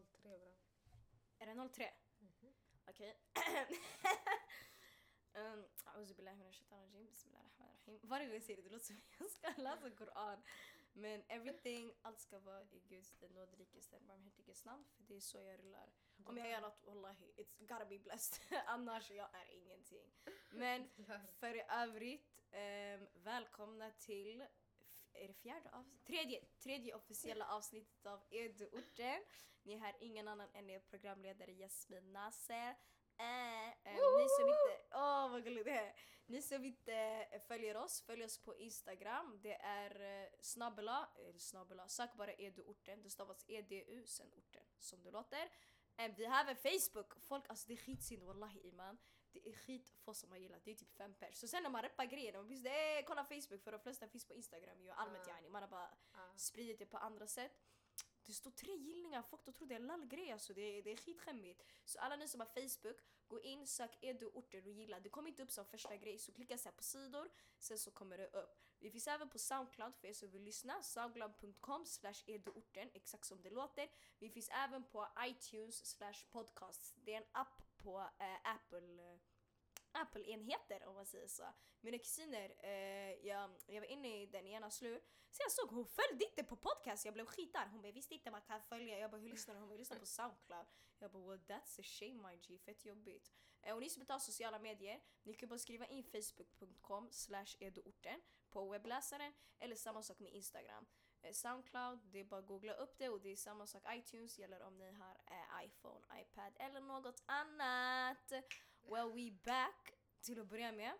03 bra. Är det 03? Mhm. Okej. Um, Auzu billahi minash shaitanir rajim, bismillah rahman rahim. Varje gång jag säger det, det låter som jag ska läsa Koran. Men everything, allt ska vara i Guds, den nåderikes, den barmhärtiges namn. För det är så jag rullar. Om jag gör något, wallahi, it's gotta be blessed. Annars, jag är ingenting. Men för övrigt, um, välkomna till är det fjärde avsnittet? Tredje, tredje officiella avsnittet av Eduorten. Ni har ingen annan än er programledare Jasmin Nasser. Äh, äh, ni som inte, åh vad gulligt det är. Ni som inte följer oss, följ oss på Instagram. Det är eh, snabbela, eller snabbela, sök bara eduorten. Det stavas edu sen orten som det låter. Eh, vi har även Facebook. Folk, alltså det är skitsynd wallahi iman. Det är skit få som har gillat, det är typ fem pers. Så sen när man reppar grejer, man såhär eh, kolla Facebook för de flesta finns på Instagram ju allmänt yani. Man har bara spridit det på andra sätt. Det står tre gillningar, folk då tror det är en lallgrej alltså. Det det är skitskämmigt. Så alla ni som har Facebook, gå in, sök Edu orter och gilla. Det kommer inte upp som första grej så klicka så här på sidor, sen så kommer det upp. Vi finns även på Soundcloud för er som vill lyssna. Soundcloud.com slash eduorten, exakt som det låter. Vi finns även på iTunes slash podcasts. Det är en app på eh, Apple eh, Apple-enheter om man säger så. Mina kusiner, eh, jag, jag var inne i den ena slur, så jag såg hon följde inte på podcast, jag blev skitarg. Hon bara jag visste inte man kan följa, jag bara hur lyssnar du? Hon bara jag lyssnar på Soundcloud. Jag bara well that's a shame my G, fett jobbigt. Eh, och ni som inte har sociala medier, ni kan bara skriva in facebook.com slash eduorten på webbläsaren eller samma sak med Instagram. Eh, Soundcloud, det är bara att googla upp det och det är samma sak iTunes gäller om ni har eh, iPhone, iPad eller något annat. Well we back till att börja med.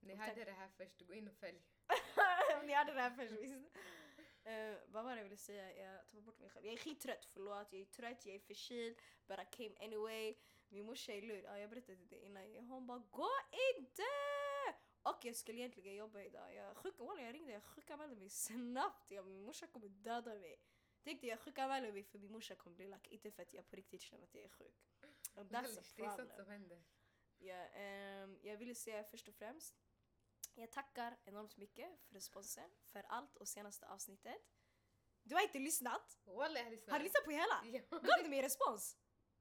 Ni Och tack- det här först, gå in och följ. Ni hade det här först visst? Eh, vad var det jag ville säga? Jag tappade bort mig själv. Jag är skittrött, förlåt. Jag är trött, jag är förkyld. But I came anyway. Min morsa är lur. Ja, jag berättade det innan. Hon bara gå inte! Och jag skulle egentligen jobba idag. Jag, sjuk, walla, jag ringde, jag sjukanmälde mig snabbt. Jag, min morsa kommer döda mig. Tänkte jag sjukanmäler mig för min morsa kommer bli lack. Inte för att jag på riktigt känner att jag är sjuk. And that's a det är sånt problem. som händer. Ja, ehm, jag ville säga först och främst, jag tackar enormt mycket för responsen, för allt och senaste avsnittet. Du har inte lyssnat? Walla jag lyssnar. Har du lyssnat på hela? Ja. Gav du mig respons?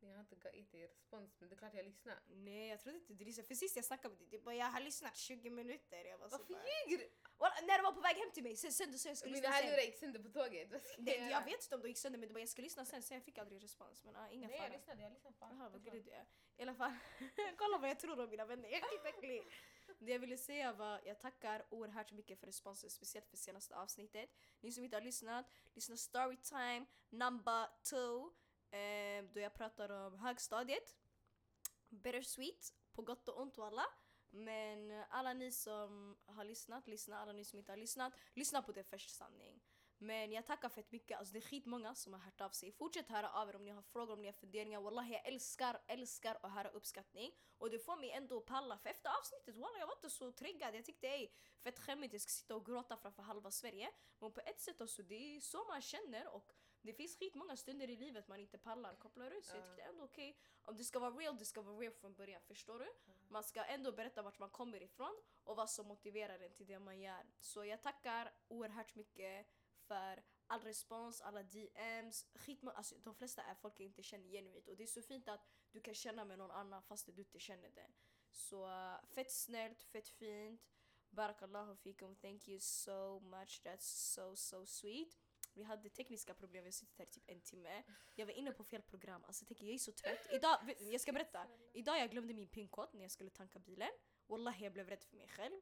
Jag har inte gett dig respons men det är klart jag lyssnar. Nej, jag trodde inte du lyssnade. För sist jag snackade med dig, du bara jag har lyssnat 20 minuter. Jag var så Varför bara, ljuger du? När du var på väg hem till mig, sen, du sa jag skulle Mina lyssna sen. hörlurar gick sönder på tåget. Nej, jag jag vet inte om de gick sönder men du bara jag ska lyssna sen, sen jag fick aldrig respons. Men ah, inga Nej jag fara. lyssnade, jag lyssnade allt. Jaha, vad Det gullig du är. I alla fall, kolla vad jag tror om mina vänner. Jag är skitäcklig. Det jag ville säga var, jag tackar oerhört mycket för responsen, speciellt för senaste avsnittet. Ni som inte har lyssnat, lyssna storytime number two. Eh, då jag pratar om högstadiet. Bittersweet, på gott och ont alla. Men alla ni som har lyssnat, lyssna. Alla ni som inte har lyssnat, lyssna på det först sanning. Men jag tackar fett mycket, alltså det är skitmånga som har hört av sig. Fortsätt höra av er om ni har frågor, om ni har funderingar. Wallahi jag älskar, älskar att höra uppskattning. Och det får mig ändå att palla, för efter avsnittet wallah jag var inte så triggad. Jag tyckte ej, fett skämmigt, jag ska sitta och gråta framför halva Sverige. Men på ett sätt alltså, det är så man känner och det finns skitmånga stunder i livet man inte pallar, kopplar ut. Så jag tyckte ändå okej, om det ska vara real, det ska vara real från början, förstår du? Man ska ändå berätta vart man kommer ifrån och vad som motiverar en till det man gör. Så jag tackar oerhört mycket för all respons, alla DMs, skitmånga, alltså de flesta är folk jag inte känner genuint och det är så fint att du kan känna med någon annan fast du inte känner den. Så uh, fett snällt, fett fint. Barakallahu fikum, thank you so much, that's so so sweet. Vi hade tekniska problem, vi har suttit här i typ en timme. Jag var inne på fel program, alltså jag tänker jag är så trött. Idag, jag ska berätta. Idag jag glömde min pinkod när jag skulle tanka bilen. Wallahi jag blev rädd för mig själv.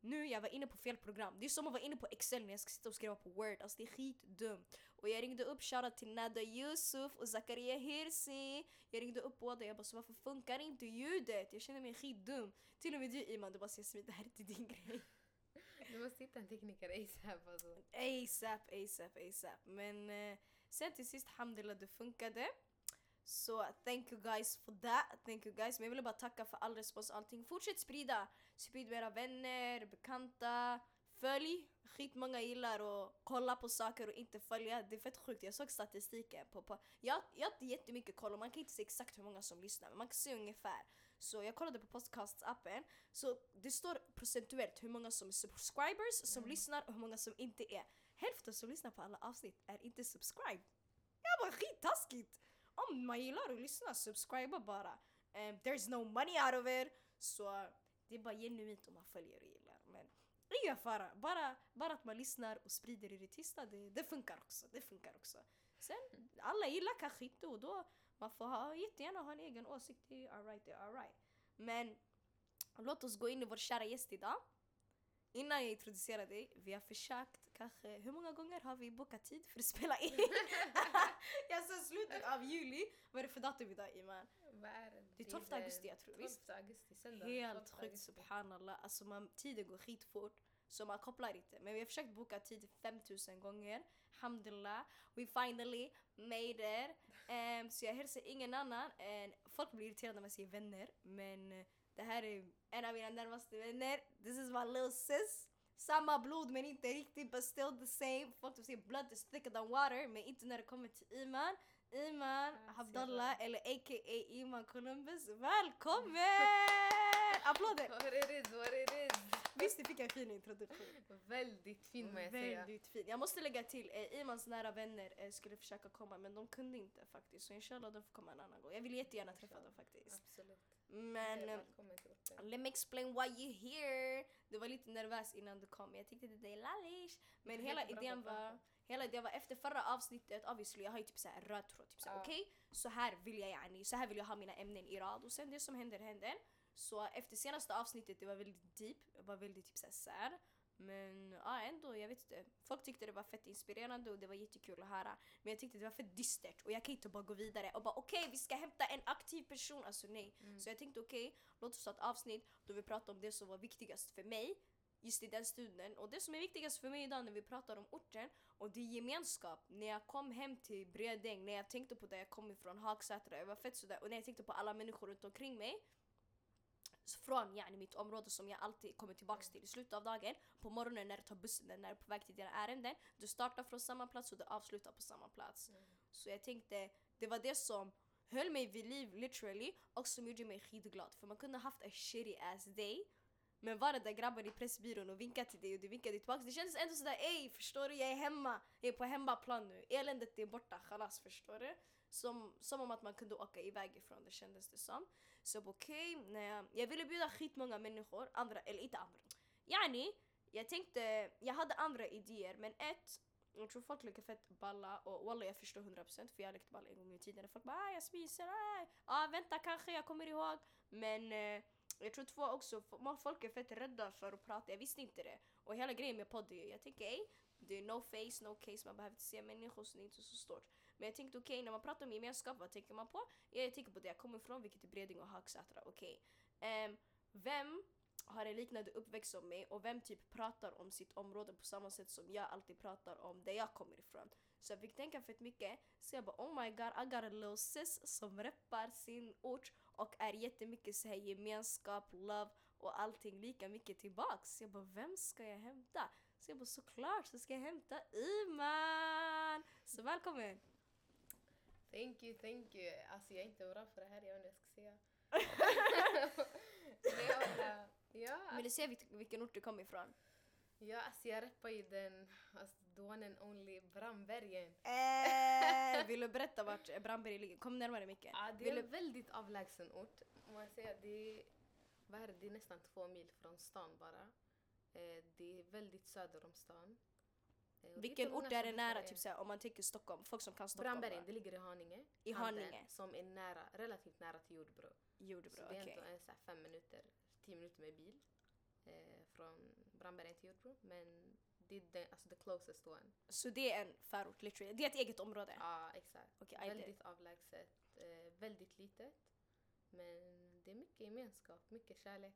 Nu jag var inne på fel program. Det är som att vara inne på Excel när jag ska sitta och skriva på Word. Alltså det är skitdumt. Och jag ringde upp shoutout till Nada Yusuf och Zakaria Hirsi. Jag ringde upp båda jag bara så varför funkar inte ljudet? Jag känner mig skitdum. Till och med du Iman, du bara säger det här är inte din grej. Du måste hitta en tekniker ASAP alltså. ASAP, ASAP, ASAP. Men eh, sen till sist, alhamdulillah, det funkade. Så thank you guys for that. Thank you guys. Men jag ville bara tacka för all respons och allting. Fortsätt sprida. Sprid med era vänner, bekanta. Följ. Skitmånga gillar att kolla på saker och inte följa. Det är fett sjukt. Jag såg statistiken. På, på. Jag, jag har inte jättemycket koll och man kan inte se exakt hur många som lyssnar. Men man kan se ungefär. Så jag kollade på podcasts-appen. Så det står procentuellt hur många som är subscribers, som lyssnar och hur många som inte är. Hälften som lyssnar på alla avsnitt är inte subscribed. Jag bara skittaskigt! om man gillar att lyssna, subscriba bara. Um, there's no money out of it. Så det är bara genuint om man följer och gillar. Men ingen fara, bara, bara att man lyssnar och sprider i det tysta, det, det funkar också. Det funkar också. Sen, alla gillar kanske inte och då man får ha, jättegärna ha en egen åsikt, det är alright, det är alright. Men låt oss gå in i vår kära gäst idag. Innan jag introducerar dig, vi har försökt kanske, hur många gånger har vi bokat tid för att spela in? jag sa slutet av juli, vad är det för datum idag Iman? Det? Är 12 augusti jag tror, 12 visst? augusti, söndag. Helt 12 sjukt subhanallah, alltså man, tiden går skitfort. Så man kopplar inte. Men vi har försökt boka tid 5000 gånger. Alhamdulillah, we finally made it. Ehm, så jag hälsar ingen annan än, folk blir irriterade när man säger vänner. Men eh, det här är en av mina närmaste vänner. This is my little sis. Samma blod men inte riktigt but still the same. Folk som säger blood is thicker than water men inte när det kommer till Iman. Iman Abdallah eller a.k.a. Iman Columbus. Välkommen! Applåder! What it is, what it is. Visst, du fick en fin introduktion. Väldigt fin må jag säga. Väldigt fin. Jag måste lägga till, eh, Imans nära vänner eh, skulle försöka komma men de kunde inte faktiskt. Så inshallah de får komma en annan gång. Jag vill jättegärna träffa dem faktiskt. Absolut. Men eh, let me explain why you here. Du var lite nervös innan du kom. Jag tyckte det är lallish. Men hela idén var Hela idén var efter förra avsnittet, obviously jag har ju typ såhär röd tråd. Typ såhär, Ja. okej, så här vill jag yani, så här vill jag ha mina ämnen i rad och sen det som händer händer. Så efter senaste avsnittet, det var väldigt deep, det var väldigt typ såhär sad. Men ja, ändå, jag vet inte. Folk tyckte det var fett inspirerande och det var jättekul att höra. Men jag tyckte det var fett dystert och jag kan inte bara gå vidare och bara okej, vi ska hämta en aktiv person. Alltså nej. Mm. Så jag tänkte okej, låt oss ha ett avsnitt då vi pratar om det som var viktigast för mig just i den stunden. Och det som är viktigast för mig idag när vi pratar om orten och det är gemenskap. När jag kom hem till Bredäng, när jag tänkte på där jag kom ifrån, Hagsätra, jag var fett sådär. Och när jag tänkte på alla människor runt omkring mig från yani, mitt område som jag alltid kommer tillbaks till i slutet av dagen. På morgonen när du tar bussen, när du är på väg till dina ärenden. Du startar från samma plats och du avslutar på samma plats. Mm. Så jag tänkte, det var det som höll mig vid liv literally och som gjorde mig skitglad. För man kunde haft a shitty ass day men var det där grabben i Pressbyrån och vinkade till dig och du vinkade tillbaka. Det kändes ändå sådär ey förstår du jag är hemma, jag är på hemmaplan nu. Eländet är borta, chalas förstår du. Som, som om att man kunde åka iväg ifrån det kändes det som. Så okej, okay, jag, jag ville bjuda skitmånga människor, andra, eller inte andra. Yani, jag tänkte, jag hade andra idéer men ett, jag tror folk leker fett balla och walla jag förstår 100% för jag lekte balla en gång i tiden. och Folk bara ah, jag spiser, ah, ah, vänta kanske jag kommer ihåg. Men eh, jag tror två också, folk är fett rädda för att prata, jag visste inte det. Och hela grejen med podd är jag tänker ej, det är no face, no case, man behöver inte se människor så det är inte så stort. Men jag tänkte okej, när man pratar om gemenskap, vad tänker man på? Jag tänker på det jag kommer ifrån, vilket är Bredäng och Hagsätra, okej. Ehm, vem har en liknande uppväxt som mig och vem typ pratar om sitt område på samma sätt som jag alltid pratar om där jag kommer ifrån. Så jag fick tänka fett mycket, så jag bara oh my god I got a little sis som reppar sin ort och är jättemycket så här gemenskap, love och allting lika mycket tillbaks. Så jag bara vem ska jag hämta? Så jag bara såklart så ska jag hämta Iman! Så välkommen! Thank you, thank you. Alltså jag är inte bra för det här, jag vet inte vad jag ska säga. Bara, ja, Vill du vil- vilken ort du kommer ifrån? ja, alltså jag rappar ju den, alltså the one and only Brandbergen. Eh, vill du berätta vart Brandberg ligger? Kom närmare micken. Ja, det är en väldigt avlägsen ort. Man säger det är, vad är det, det är nästan två mil från stan bara. Eh, det är väldigt söder om stan. Eh, och det är Vilken inte många ort är det nära? Typ såhär, om man tänker Stockholm, folk som kan Stockholm. Brandbergen, det ligger i Haninge. I Haninge. Som är nära, relativt nära till Jordbro. Jordbro, Så det är okej. ändå en så här fem minuter, tio minuter med bil. Eh, från Brandbergen till Jordbro. Men det är den, alltså the closest one. Så det är en förort literally. Det är ett eget område? Ja, exakt. Okej, det- väldigt avlägset, eh, väldigt litet. Men det är mycket gemenskap, mycket kärlek.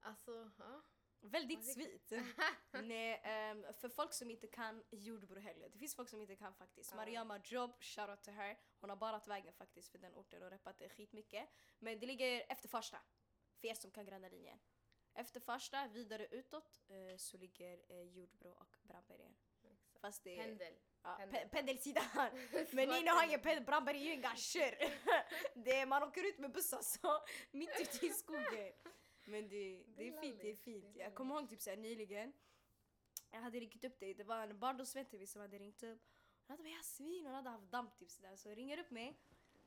Alltså, ja. Väldigt sweet. Nej, ehm, för folk som inte kan Jordbro heller. Det finns folk som inte kan faktiskt. Ja. Mariama Job, shoutout till her. Hon har barat vägen faktiskt för den orten och reppat det skitmycket. Men det ligger efter Farsta. För er som kan gröna linjen. Efter Farsta, vidare utåt, eh, så ligger eh, Jordbro och Brandbergen. Fast det är Pendel. ja, pendel. pe- pendelsidan. Men ni har ingen pendel, Brandberg är ju det är, man åker ut med buss alltså, mitt ute i skogen. Men det, det, är fint, det är fint. Jag kommer ihåg typ såhär nyligen, jag hade ringt upp dig, det var en barndomsvän till mig som hade ringt upp Hon hade bara Jasmin, hon hade haft dammtips där. Så jag ringer upp mig.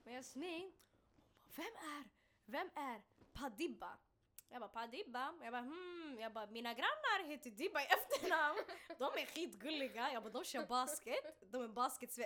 Men Jasmin, hon bara, vem är, vem är Padibba? Jag bara pa Dibba, Jag bara hmm, jag bara mina grannar heter Dibba i efternamn. De är skitgulliga, jag bara de kör basket. De är basket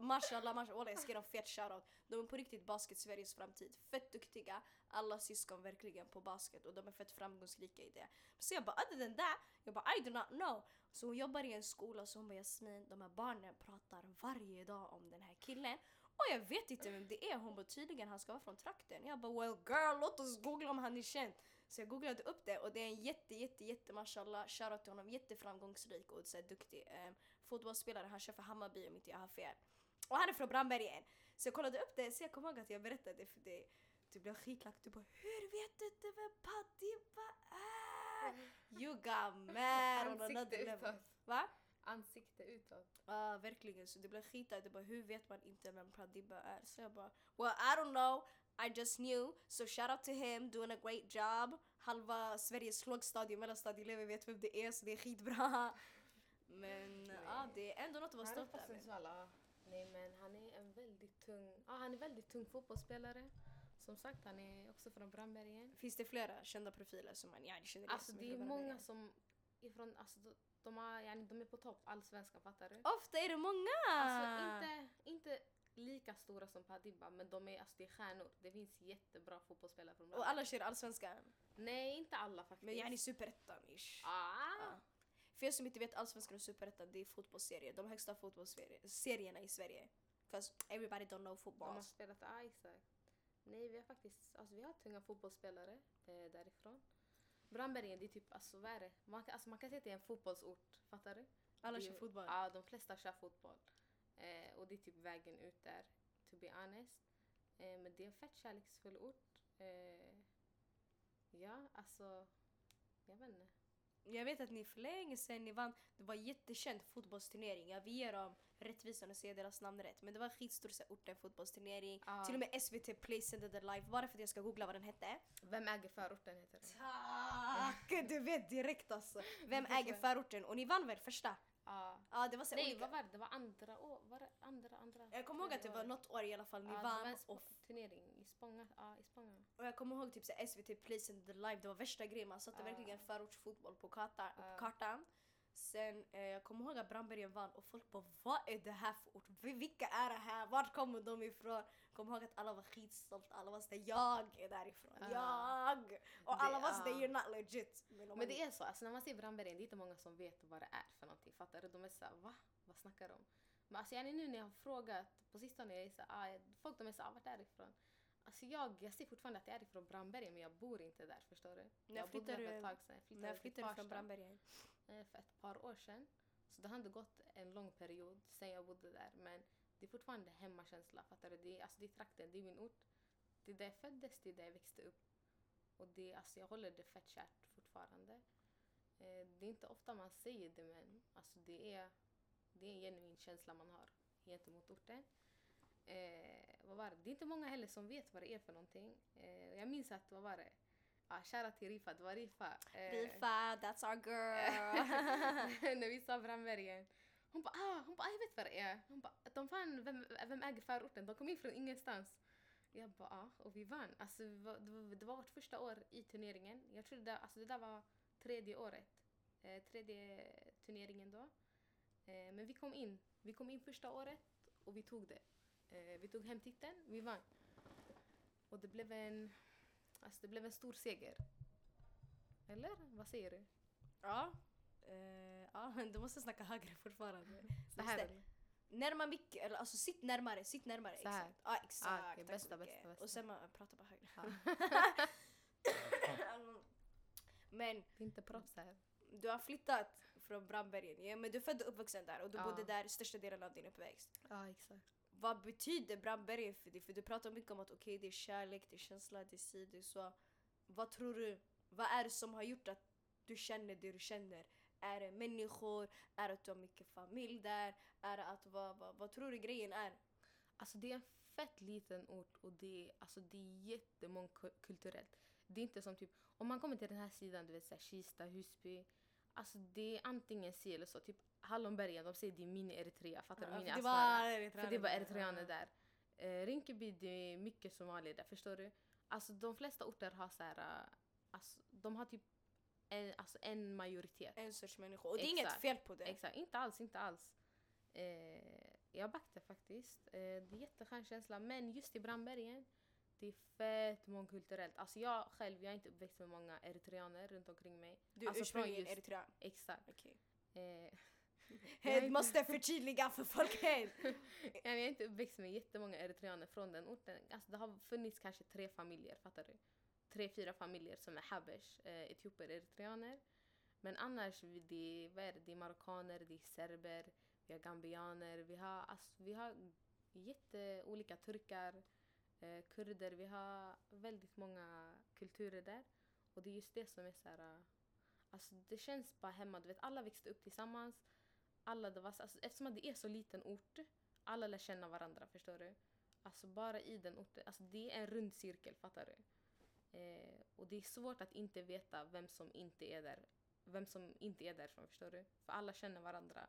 mashallah mashallah, jag ska ge dem fet shoutout. De är på riktigt basket Sveriges framtid. Fett duktiga, alla syskon verkligen på basket och de är fett framgångsrika i det. Så jag bara other than that, jag bara I do not know. Så hon jobbar i en skola så hon bara Jasmin, de här barnen pratar varje dag om den här killen. Och jag vet inte vem det är. Hon bara tydligen han ska vara från trakten. Jag bara well girl låt oss googla om han är känd. Så jag googlade upp det och det är en jätte jätte jätte mashallah shoutout till honom. Jätteframgångsrik och så här, duktig eh, fotbollsspelare. Han kör för Hammarby om inte jag har fel. Och han är från Brandbergen. Så jag kollade upp det så jag kommer ihåg att jag berättade för dig. Du blev skitlack. Du bara hur vet du inte vem Padibba är? You got mad Ansikte utåt. Va? Ansikte utåt. Ja, verkligen. Så det blev skitlack. Det bara hur vet man inte vem Pradibba är? Så jag bara well I don't know. I just knew. So shout out to him, doing a great job. Halva Sveriges lågstadie och mellanstadieelever vet vem det är så det är skitbra. Men ja, det är ändå något att vara är stolt över. ja. Nej men han är en väldigt tung, ja han är väldigt tung fotbollsspelare. Som sagt han är också från Brandbergen. Finns det flera kända profiler som man yani känner igen Alltså det är från många som ifrån, alltså de, de, har, yani, de är på topp allsvenska fattar du? Ofta är det många! Alltså inte, inte lika stora som Padibba men de är, alltså, det är stjärnor. Det finns jättebra fotbollsspelare från Och alla kör allsvenskan. Nej inte alla faktiskt. Men yani superettan-ish. ah. Ja. För er som inte vet, allsvenskan och superettan det är fotbollsserier. De högsta fotbollsserierna i Sverige. 'Cause everybody don't know De football. har spelat, ja exakt. Nej vi har faktiskt, alltså vi har tunga fotbollsspelare eh, därifrån. Brandbergen det är typ, alltså vad är det? Man, kan- alltså, man kan säga att det är en fotbollsort, fattar du? Alla Det kör fotboll. Ja, de flesta kör fotboll. Eh, och det är typ vägen ut där, to be honest. Eh, men det är en fett kärleksfull ort. Eh, ja, alltså, jag vet inte. Jag vet att ni för länge sedan ni vann, det var en jättekänd fotbollsturnering. Jag vill ge dem rättvisan och säga deras namn rätt. Men det var en skitstor orten fotbollsturnering. Ja. Till och med SVT Play sände det live bara för att jag ska googla vad den hette. Vem äger förorten heter det. Tack! Du vet direkt alltså. Vem äger förorten? Och ni vann väl första? Ja. Ja det var så Nej, olika. vad var det? Det var andra år. Var det andra, andra? Jag kommer ihåg att det var något år i alla fall ni Ja, det vann. var en turnering i Spånga. Ja, i Spånga. Och jag kommer ihåg typ så SVT Play sände live, det var värsta grejen. Man satte Ja. verkligen förortsfotboll på, karta, Ja. på kartan. Sen eh, jag kommer ihåg att Brandbergen vann och folk bara vad är det här för ort? Vi- Vilka är det här? Vart kommer de ifrån? Kommer ihåg att alla var skitstolta, alla var såhär jag är därifrån, Ja. jag! Och alla Det- var såhär you're not legit. Men, Men det är så, alltså när man ser Brandbergen, det är inte många som vet vad det är för någonting. Fattar du? De är såhär, va? Vad snackar de? Men alltså yani nu när jag har frågat på sistone, jag är så, ah, folk de är såhär, ah, vart är det ifrån? Alltså jag, jag ser fortfarande att jag är ifrån Brandbergen men jag bor inte där, förstår du? När flyttade du- ett tag sedan. Jag När till flyttade du från Brandbergen? eh, För ett par år sedan. Så det har ändå gått en lång period sen jag bodde där. Men det är fortfarande hemmakänsla, fattar du? Det är, alltså, det är trakten, det är min ort. Det är där jag föddes, det är där jag växte upp. Och det, alltså, jag håller det fett kärt fortfarande. Eh, det är inte ofta man säger det men alltså, det, är, det är en genuin känsla man har gentemot orten. Eh, vad var det? det är inte många heller som vet vad det är för någonting. Eh, jag minns att, vad var det? Ah, Shoutout till Rifa, det var Rifa. Eh, Rifa, that's our girl! när vi sa Brandbergen. Hon bara, ah, hon bara, ah, jag vet vad det är. Hon bara, de fann vem, vem äger förorten? De kom in från ingenstans. Jag bara, ja, och vi vann. Alltså, det, var, det var vårt första år i turneringen. Jag tror det, alltså, det där var tredje året. Eh, tredje turneringen då. Eh, men vi kom in. Vi kom in första året och vi tog det. Eh, vi tog hem titeln, vi vann. Och det blev en, alltså, det blev en stor seger. Eller? Vad säger du? ja. Eh, ja, du måste snacka högre fortfarande. Så här? Närma mycket, eller alltså sitt närmare, sitt närmare. Så här. Exakt. Ja exakt. Ah, Tack bästa, bästa, bästa. Och sen man pratar bara högre. Ja. men Det är inte proffs här. du har flyttat från Brandbergen, ja, men du är född och uppvuxen där och du Ja. bodde där största delen av din uppväxt. Ja, exakt. Vad betyder Brandbergen för dig? För du pratar mycket om att okej det är kärlek, det är känsla, det är si, det är så. Vad tror du? Vad är det som har gjort att du känner det du känner? Är det människor? Är det att du har mycket familj där? Är det att vad, vad, vad tror du grejen är? Alltså det är en fett liten ort och det är, alltså, det är jättemångkulturellt. Det är inte som typ, om man kommer till den här sidan, du vet såhär Kista, Husby. Alltså det är antingen si eller så. Typ Hallonbergen, de säger det är mini-Eritrea. Fattar du? Ja, Mini för det var För det var eritreaner där. Eh, Rinkeby, det är mycket somalier där, förstår du? Alltså de flesta orter har så här, eh, alltså, de har typ en, alltså, en majoritet. En sorts människa. Och det är inget Exakt. fel på det. Exakt, inte alls, inte alls. Eh, jag backar faktiskt. Eh, det är jätteskön känsla. Men just i Brandbergen, det är fett mångkulturellt. Alltså jag själv, jag är inte uppväxt med många eritreaner runt omkring mig. Du är Alltså, ursprungligen just- eritrean. Exakt. Okej. Eh, Jag inte- måste förtydliga för folket. jag är inte uppväxt med jättemånga eritreaner från den orten. Alltså det har funnits kanske tre familjer, fattar du? Tre, fyra familjer som är habesh, eh, etioper, eritreaner. Men annars, det, är- vad är det? det är marockaner, det är serber, vi har gambianer, vi har, alltså, vi har jätteolika turkar, eh, kurder, vi har väldigt många kulturer där. Och det är just det som är så här, eh, alltså det känns bara hemma, du vet alla växte upp tillsammans. Alla, det var, alltså, eftersom att det är så liten ort, alla lär känna varandra, förstår du? Alltså bara i den orten, alltså det är en rund cirkel, fattar du? Eh, och det är svårt att inte veta vem som inte är där, vem som inte är därifrån, förstår du? För alla känner varandra.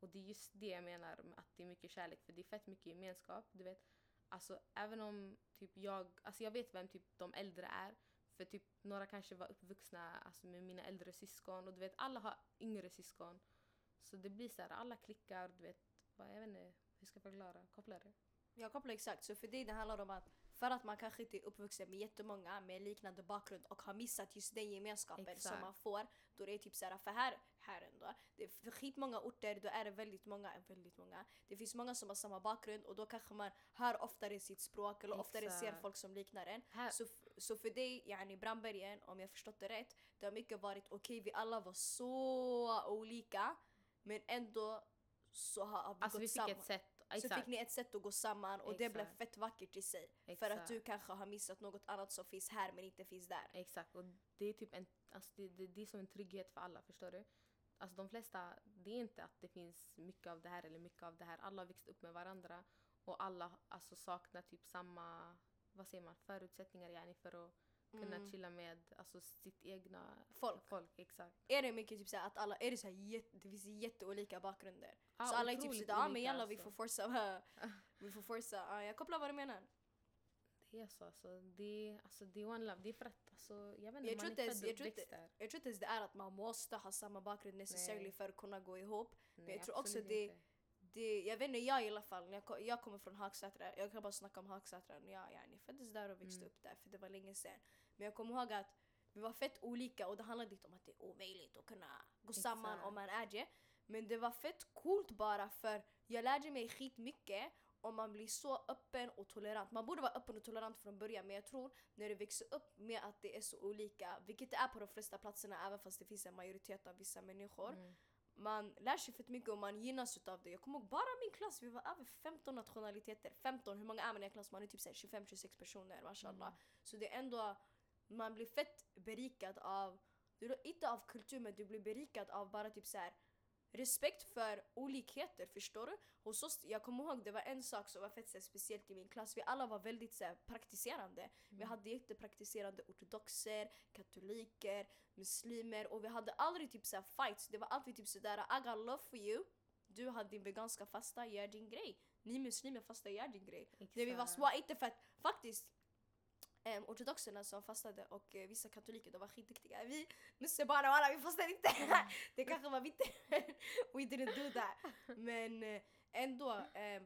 Och det är just det jag menar med att det är mycket kärlek, för det är fett mycket gemenskap, du vet. Alltså även om typ jag, alltså jag vet vem typ de äldre är, för typ några kanske var uppvuxna alltså, med mina äldre syskon och du vet alla har yngre syskon. Så det blir så här, alla klickar, du vet, vad, jag vet inte, hur ska jag förklara, koppla det? Jag kopplar exakt, så för dig det handlar om att för att man kanske inte är uppvuxen med jättemånga med liknande bakgrund och har missat just den gemenskapen som Exakt. man får. Då det är typ såhär, för här, här ändå, det är för skitmånga orter, då är det väldigt många, eh, väldigt många. Det finns många som har samma bakgrund och då kanske man hör oftare sitt språk eller oftare ser Exakt. folk som liknar en. Här, Så, så för dig, yani Brandbergen, om jag förstått det rätt, det har mycket varit okej, vi alla var så olika men ändå så har har vi alltså gått vi fick samman. ett sätt, Så exakt, fick ni ett sätt att gå samman och det blev Exakt. fett vackert i sig. För Exakt. att du kanske har missat något annat som finns här men inte finns där. exakt. Och det är typ en, alltså det, det, det är som en trygghet för alla, förstår du? Alltså de flesta, det är inte att det finns mycket av det här eller mycket av det här. Alla har växt upp med varandra och alla alltså saknar typ samma, vad säger man, förutsättningar yani för att kunna Mm. chilla med alltså sitt egna Folk. folk exakt. Är det mycket typ såhär att alla, är det såhär jätte, det finns jätteolika bakgrunder? Ja, så alla är typ såhär, ja men olika, jalla vi alltså. får forsa, vi får forsa. Ja, jag kopplar vad du menar. Det är så alltså. Det, alltså, det är one love. Det är för att alltså, jag vet inte, Jag man inte ens- jag tror inte-. Jag tror inte ens det är att man måste ha samma bakgrund necessarily för att kunna gå ihop. Nej, jag tror också det- inte. Det, jag vet inte, jag i alla fall, jag, jag kommer från Hagsätra, jag kan bara snacka om Hagsätra. Jag yani, föddes där och växte Mm. upp där för det var länge sedan. Men jag kommer ihåg att vi var fett olika och det handlade inte om att det är omöjligt att kunna gå samman Exakt. om man är det. Men det var fett coolt bara för jag lärde mig skitmycket om man blir så öppen och tolerant. Man borde vara öppen och tolerant från början men jag tror när du växer upp med att det är så olika, vilket det är på de flesta platserna även fast det finns en majoritet av vissa människor Mm. man lär sig fett mycket och man gynnas utav det. Jag kommer ihåg bara min klass, vi var över 15 nationaliteter. 15, hur många är man i en klass? Man är typ så här 25-26 personer, mashallah. Mm. Så det är ändå, man blir fett berikad av, du är inte av kultur men du blir berikad av bara typ så här respekt för olikheter, förstår du? Hos oss, jag kommer ihåg det var en sak som var fett så här, speciellt i min klass, vi alla var väldigt så här, praktiserande. Vi Mm. hade jättepraktiserande ortodoxer, katoliker, muslimer och vi hade aldrig typ så här fights. Det var alltid typ sådär I got love for you. Du har din veganska fasta, gör din grej. Ni muslimer fasta, gör din grej. När vi var Exakt. små, inte för att faktiskt um, ortodoxerna som fastade och eh, vissa katoliker de var skitduktiga. Vi musselbarn och alla vi fastade inte. det kanske var vi inte. We didn't do that. Men eh, ändå, eh,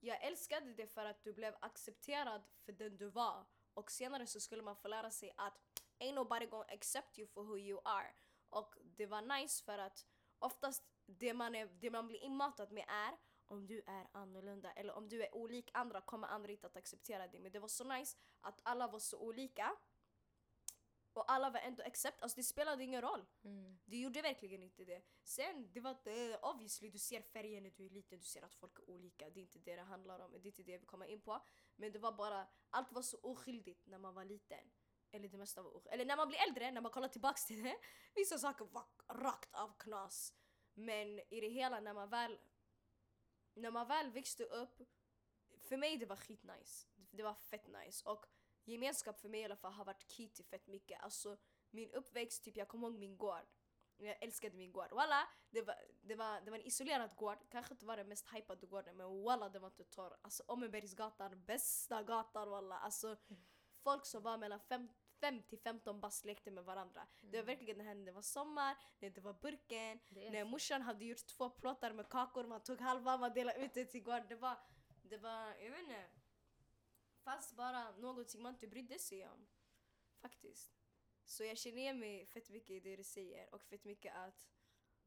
jag älskade det för att du blev accepterad för den du var. Och senare så skulle man få lära sig att ain't nobody gonna accept you for who you are. Och det var nice för att oftast det man, är, det man blir inmatad med är om du är annorlunda eller om du är olik andra kommer andra inte att acceptera dig. Men det var så nice att alla var så olika och alla var ändå accept, alltså det spelade ingen roll. Mm. Det gjorde verkligen inte det. Sen, det var uh, obviously, du ser färger när du är liten, du ser att folk är olika. Det är inte det det handlar om, det är inte det vi kommer in på. Men det var bara, allt var så oskyldigt när man var liten. Eller det mesta var oskyldigt. Eller när man blir äldre, när man kollar tillbaks till det. Vissa saker var rakt av knas. Men i det hela, när man väl, när man väl växte upp, för mig det var skitnice. Det var fett nice. Och gemenskap för mig i alla fall har varit key till fett mycket. Alltså min uppväxt, typ jag kommer ihåg min gård. Jag älskade min gård. Walla, det var, det, var, det var en isolerad gård. Kanske inte var den mest hypade gården men walla det var inte torr. Alltså Åmmebergsgatan, bästa gatan walla. Alltså folk som var mellan fem, fem till 15 bast lekte med varandra. Det var verkligen det här när det var sommar, när det var burken, Det är när så. morsan hade gjort två plåtar med kakor, man tog halva, man delade ut det till gården. Det var, det var, jag vet inte. Fast bara någonting man inte brydde sig om. Faktiskt. Så jag känner igen mig fett mycket i det du säger och fett mycket att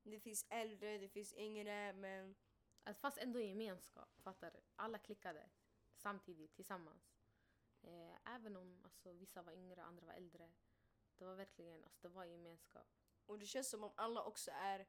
det finns äldre, det finns yngre men Att fast ändå i gemenskap, fattar du? Alla klickade samtidigt, tillsammans. Eh, även om alltså, vissa var yngre, andra var äldre. Det var verkligen, alltså det var gemenskap. och det känns som om alla också är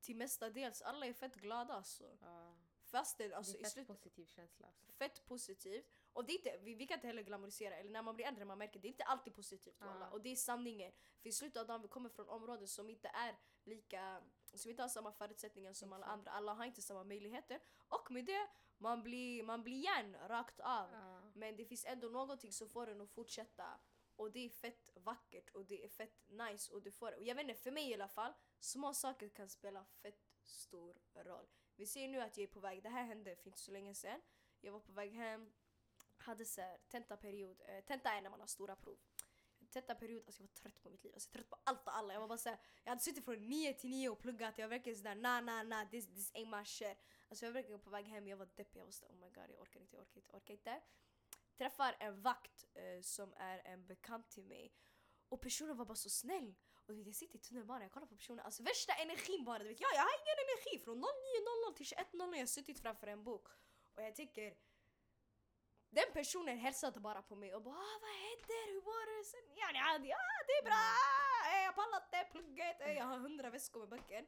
till mestadels, alla är fett glada alltså. Ja, Fast det, det alltså är i fett slutet positiv känsla. Alltså. fett positivt. Och det är inte, vi, vi kan inte heller glamorisera, eller när man blir äldre man märker det är inte alltid positivt Ja. Och det är sanningen. För i slutet av dagen vi kommer från områden som inte är lika, som inte har samma förutsättningar som alla andra. Alla har inte samma möjligheter. Och med det, man blir, man blir järn rakt av. Ja. Men det finns ändå någonting som får en att fortsätta. Och det är fett vackert och det är fett nice. Och du får, och jag vet inte, för mig i alla fall, små saker kan spela fett stor roll. Vi ser nu att jag är på väg, det här hände för inte så länge sedan. Jag var på väg hem, hade så här, tentaperiod. Eh, tenta är när man har stora prov. Tentaperiod, alltså jag var trött på mitt liv. Alltså jag var trött på allt och alla. Jag var bara såhär, jag hade suttit från 9 till 9 och pluggat. Jag var verkligen sådär, na na na, this, this ain't my shit. Alltså jag var verkligen på väg hem, jag var deppig. Jag var såhär, oh my god, jag orkar inte, jag orkar inte, jag orkar inte. Träffar en vakt eh, som är en bekant till mig. Och personen var bara så snäll. Och du vet, jag sitter i tunnelbanan, jag kollar på personen, alltså värsta energin bara. Du vet, ja, jag har ingen energi. Från 09.00 till 21.00 jag har suttit framför en bok. Och jag tänker, den personen hälsade bara på mig och bara ah, vad händer, hur var det? Sen, ja, ja det är bra, eh, jag pallar inte plugget, eh, jag har hundra väskor med böcker.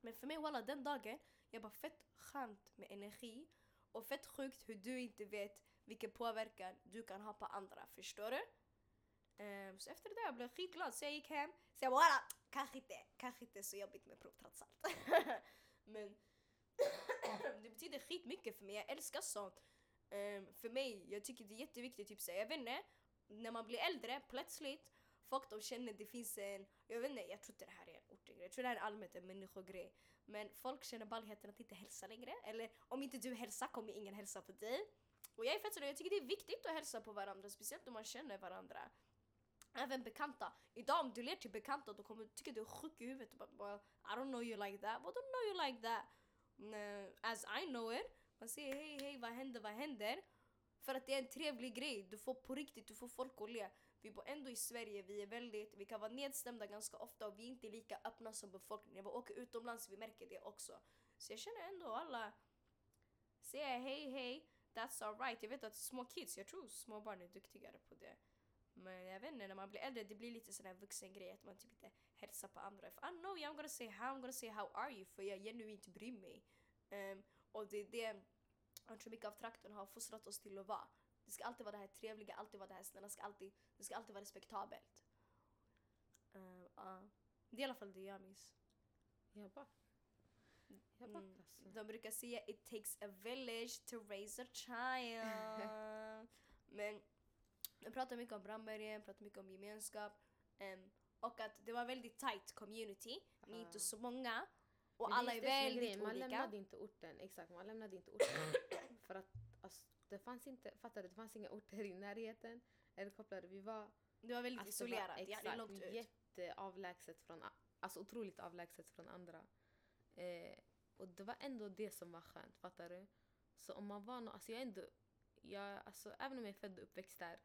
Men för mig walla den dagen, jag bara fett skönt med energi och fett sjukt hur du inte vet vilken påverkan du kan ha på andra, förstår du? Um, så efter det där jag blev skitglad så jag gick hem. Så jag bara kanske inte, kanske inte så jobbigt med prov trots allt. Men det betyder skitmycket för mig, jag älskar sånt. Um, för mig, jag tycker det är jätteviktigt, typ såhär, jag vet inte, när man blir äldre plötsligt, folk de känner det finns en, jag vet inte, jag tror inte det här är en ortgrej, jag tror det här är allmänt en människogrej. Men folk känner ballheten att inte hälsa längre, eller om inte du hälsar kommer ingen hälsa på dig. Och jag är fett sådär, jag tycker det är viktigt att hälsa på varandra, speciellt om man känner varandra. Även bekanta. Idag om du ler till bekanta då kommer du tycka du är sjuk i huvudet. och Bara, I don't know you like that. What don't know you like that? As I know it. Man säger hej hej vad händer vad händer? För att det är en trevlig grej. Du får på riktigt, du får folk att le. Vi bor ändå i Sverige, vi är väldigt, vi kan vara nedstämda ganska ofta och vi är inte lika öppna som befolkningen. När vi åker utomlands vi märker det också. Så jag känner ändå alla säger hej hej, that's alright. Jag vet att små kids, jag tror små barn är duktigare på det. Men jag vet inte, när man blir äldre det blir lite sån här vuxen grej att man typ inte hälsar på andra. If I know you I'm gonna say how, I'm gonna say how are you för jag genuint bryr mig. Um, och det är det jag tror mycket av traktorn har fostrat oss till att vara. Det ska alltid vara det här trevliga, alltid vara det här snälla, ska alltid, det ska alltid vara respektabelt. Um, uh, Det är i alla fall det jag minns. Jag bara... Mm. alltså. De brukar säga it takes a village to raise a child. Men de pratar mycket om Brandbergen, pratar mycket om gemenskap. ehm, och att det var väldigt tight community. Ni är inte så många. Och Men alla är som väldigt grejen, Man olika. lämnade inte orten, exakt, man lämnade inte orten. för att alltså, det fanns inte, fattar du? Det fanns inga orter i närheten. Eller kopplade, vi var Det var väldigt alltså, var isolerat, ja, är långt ut. jätteavlägset från, alltså otroligt avlägset från andra. Eh, och det var ändå det som var skönt, fattar du? Så om man var nå, alltså jag ändå, jag, alltså även om jag är född och uppväxt där,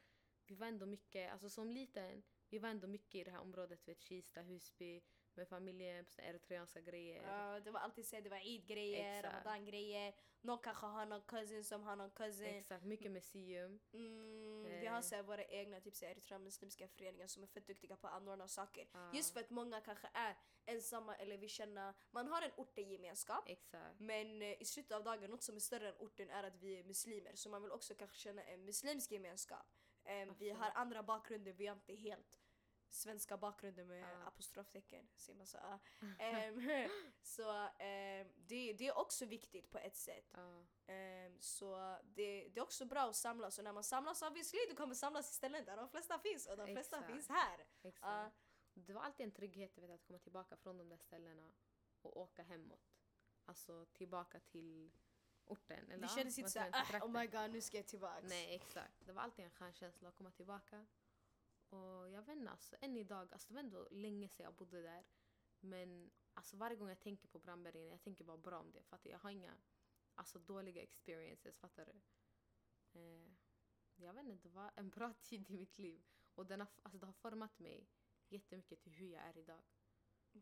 vi var ändå mycket, alltså som liten, vi var ändå mycket i det här området, vet Kista, Husby, med familjen, på eritreanska grejer. Ja, det var alltid så, det var Eid-grejer. Ramadan-grejer. Någon kanske har någon cousin som har någon cousin. Exakt, mycket museum. Mm, vi har Eh. så här, våra egna typ, eritreanska muslimska föreningar som är fett duktiga på att anordna saker. Ja. Just för att många kanske är ensamma eller vill känna, man har en ortegemenskap. Exakt. Men eh, i slutet av dagen, något som är större än orten är att vi är muslimer. Så man vill också kanske känna en muslimsk gemenskap. Em, vi har andra bakgrunder, vi har inte helt svenska bakgrunder med Ja. apostroftecken. Säger man så? Em, så em, det, det är också viktigt på ett sätt. Ja. Em, så det, det är också bra att samlas och när man samlas obviously du kommer samlas i ställen där de flesta finns och de flesta Exakt. finns här. Exakt. Ja, Det var alltid en trygghet vet, att komma tillbaka från de där ställena och åka hemåt. Alltså tillbaka till orten. Eller, Det kändes inte såhär, ah, oh my god nu ska jag tillbaks. Nej, exakt. Det var alltid en skön känsla att komma tillbaka. Och jag vet inte, alltså, än idag, alltså, det var ändå länge sedan jag bodde där. Men alltså, varje gång jag tänker på Brandbergen, jag tänker bara bra om det. För att jag har inga alltså, dåliga experiences, fattar du? Eh, jag vet inte, det var en bra tid i mitt liv. Och den har, alltså, det har format mig jättemycket till hur jag är idag.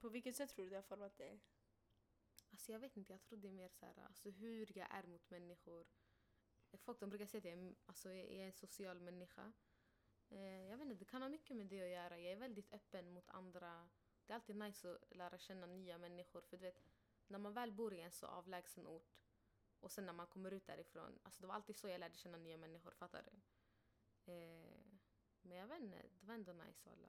På vilket sätt tror du det har format dig? Alltså jag vet inte, jag tror det är mer så här, alltså hur jag är mot människor. Folk de brukar säga att jag alltså, jag är en social människa. Eh, jag vet inte, det kan ha mycket med det att göra. Jag är väldigt öppen mot andra. Det är alltid nice att lära känna nya människor. För du vet, när man väl bor i en så avlägsen ort och sen när man kommer ut därifrån. Alltså det var alltid så jag lärde känna nya människor, fattar du? Eh, men jag vet inte, det var ändå nice alla.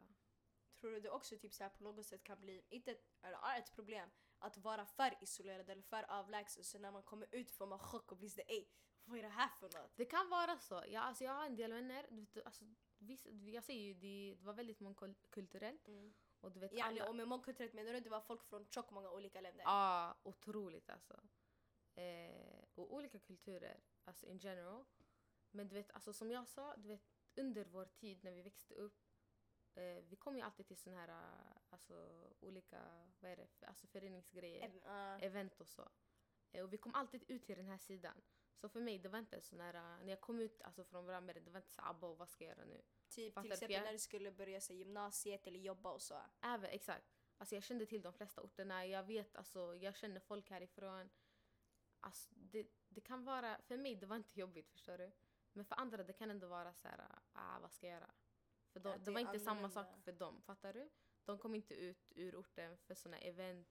Tror du det också typ så här på något sätt kan bli, inte eller är ett problem, att vara för isolerad eller för avlägsen så när man kommer ut får man chock och blir såhär ey, vad är det här för något? Det kan vara så. Jag, alltså, jag har en del vänner. Du vet, alltså, vissa, jag säger ju det, det var väldigt mångkulturellt. Och du vet, Yani, alla, och med mångkulturellt menar du det var folk från tjock många olika länder? Ja, otroligt alltså. Eh, och olika kulturer, alltså in general. Men du vet, alltså som jag sa, du vet, under vår tid när vi växte upp, eh, vi kom ju alltid till såna här, alltså olika, vad är det, alltså föreningsgrejer, ah. event och så. Eh, och vi kom alltid ut till den här sidan. Så för mig, det var inte sån här, eh, när jag kom ut alltså, från Brandberg, det var inte så abba och vad ska jag göra nu? Typ Fattar till exempel Jag- när du skulle börja så, gymnasiet eller jobba och så. Även, exakt. Alltså jag kände till de flesta orterna. Jag vet, alltså, jag känner folk härifrån. Alltså, det, det kan vara, för mig det var inte jobbigt förstår du. Men för andra det kan ändå vara så här, ah, vad ska jag göra? För de, Ja, det, det var inte samma sak för dem, fattar du? De kom inte ut ur orten för såna event,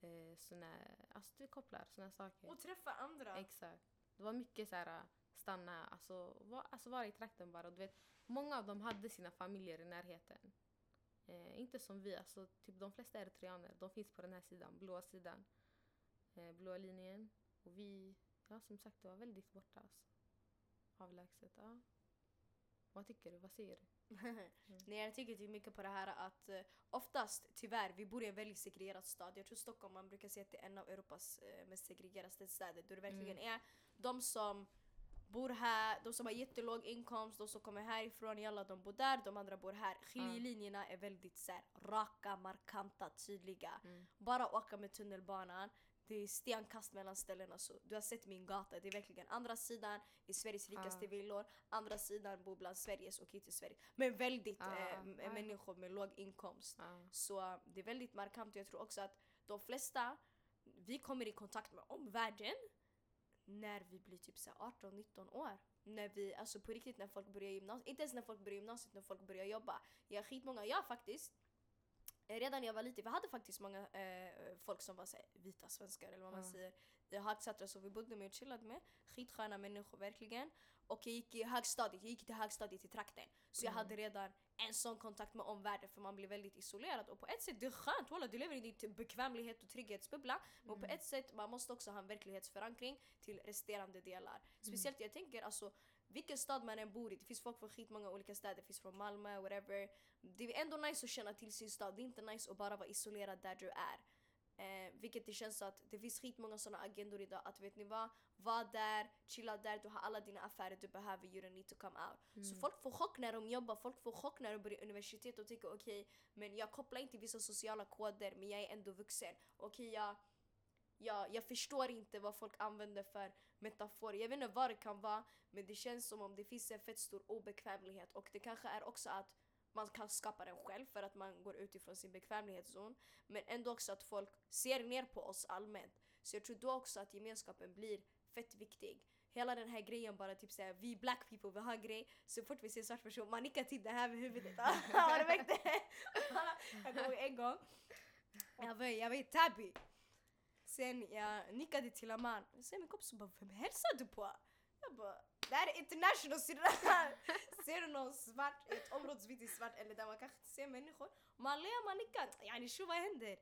eh, såna, alltså du kopplar såna saker. Och träffa andra. Exakt. Det var mycket så här stanna, alltså, va, alltså vara i trakten bara. Du vet, många av dem hade sina familjer i närheten. Eh, inte som vi, alltså typ de flesta eritreaner, de finns på den här sidan, blåa sidan. Eh, blåa linjen. Och vi, ja som sagt det var väldigt borta alltså. Avlägset, ja. Vad tycker du? Vad säger du? Nej jag tycker typ mycket på det här att eh, oftast tyvärr, vi bor i en väldigt segregerad stad. Jag tror Stockholm man brukar säga att det är en av Europas eh, mest segregerade städer. Då det verkligen är de som bor här, de som har jättelåg inkomst, de som kommer härifrån, jalla de bor där, de andra bor här. Skiljelinjerna är väldigt så här, raka, markanta, tydliga. Mm. Bara åka med tunnelbanan, det är stenkast mellan ställena. Så du har sett min gata, det är verkligen andra sidan i Sveriges rikaste Ah. villor, andra sidan bor bland Sveriges och inte Sverige. Men väldigt Ah, eh, ah, människor med låg inkomst. Så eh, det är väldigt markant jag tror också att de flesta, vi kommer i kontakt med omvärlden när vi blir typ 18-19 år. När vi, alltså på riktigt när folk börjar gymnasiet, inte ens när folk börjar gymnasiet, när folk börjar jobba. Jag har skitmånga, jag faktiskt, redan när jag var liten, vi hade faktiskt många eh, folk som var så här, vita svenskar eller vad man Ja. säger. Eh, Högsatta som vi bodde med och chillade med. Skitsköna människor verkligen. Och jag gick i högstadiet, jag gick till högstadiet i trakten. Så jag Mm. hade redan en sån kontakt med omvärlden för man blir väldigt isolerad. Och på ett sätt det är skönt, walla, du lever i din bekvämlighet och trygghetsbubbla. Men Mm. på ett sätt man måste också ha en verklighetsförankring till resterande delar. Speciellt jag tänker alltså vilken stad man än bor i, det finns folk från skitmånga olika städer, det finns från Malmö, whatever. Det är ändå nice att känna till sin stad, det är inte nice att bara vara isolerad där du är. Eh, vilket det känns så att det finns skitmånga sådana agendor idag att vet ni vad? Var där, chilla där, du har alla dina affärer du behöver, you don't need to come out. Så folk får chock när de jobbar, folk får chock när de börjar universitet och tänker okej, men jag kopplar inte vissa sociala koder men jag är ändå vuxen. Okej, jag, jag, jag förstår inte vad folk använder för metafor. Jag vet inte vad det kan vara men det känns som om det finns en fett stor obekvämlighet och det kanske är också att man kan skapa den själv för att man går utifrån sin bekvämlighetszon. Men ändå också att folk ser ner på oss allmänt. Så jag tror då också att gemenskapen blir fett viktig. Hela den här grejen bara typ såhär, vi black people, vi har en grej. Så fort vi ser en svart person, man nickar till det här med huvudet. Har du märkt det? jag kommer ihåg en gång, jag var, jag var i Täby. Sen jag nickade till Aman och Sen min kompis bara, vem hälsar du på? Jag bara, det här är international syrran! ser du någon svart, ett område som inte är svart eller där man kanske inte ser människor. Man ler, man nickar. Yani shu vad händer?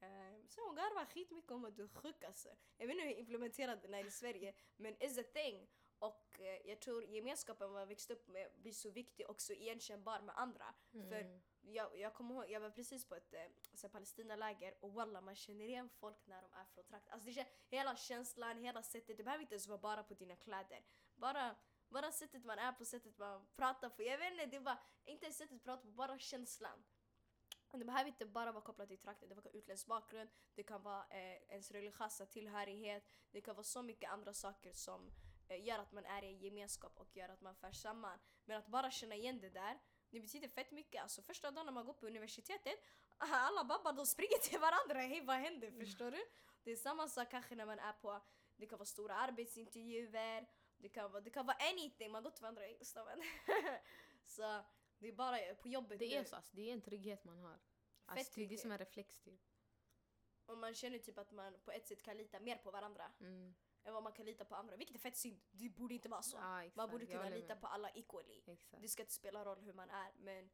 Ehm, uh, sen hon garvar skitmycket om att du är sjuk alltså. Jag vet inte hur implementerad implementerade den är i Sverige men it's a thing. Och eh, jag tror gemenskapen man växte upp med blir så viktig och så igenkännbar med andra. För mm jag, jag kommer ihåg, jag var precis på ett eh, så här Palestinaläger och walla man känner igen folk när de är från trakten. Alltså det hela känslan, hela sättet, det behöver inte ens vara bara på dina kläder. Bara, bara sättet man är på, sättet man pratar på. Jag vet inte, det var inte ens sättet att prata på, bara känslan. Och det behöver inte bara vara kopplat till trakten, det kan vara utländsk bakgrund, det kan vara eh, ens religiösa tillhörighet, det kan vara så mycket andra saker som eh, gör att man är i en gemenskap och gör att man förs samman. Men att bara känna igen det där, det betyder fett mycket. Alltså första dagen när man går på universitetet, alla babbar de springer till varandra. Hej vad händer? Förstår du? Det är samma sak kanske när man är på, det kan vara stora arbetsintervjuer, det kan vara, det kan vara anything. Man går till varandra i. Så det är bara på jobbet Det är så, alltså, det är en trygghet man har. Alltså, det är som är reflex typ. Och man känner typ att man på ett sätt kan lita mer på varandra Mm. Än vad man kan lita på andra. Vilket är fett synd. Det borde inte vara så. Exakt. man borde kunna lita på alla equally. Exakt. Det ska inte spela roll hur man är men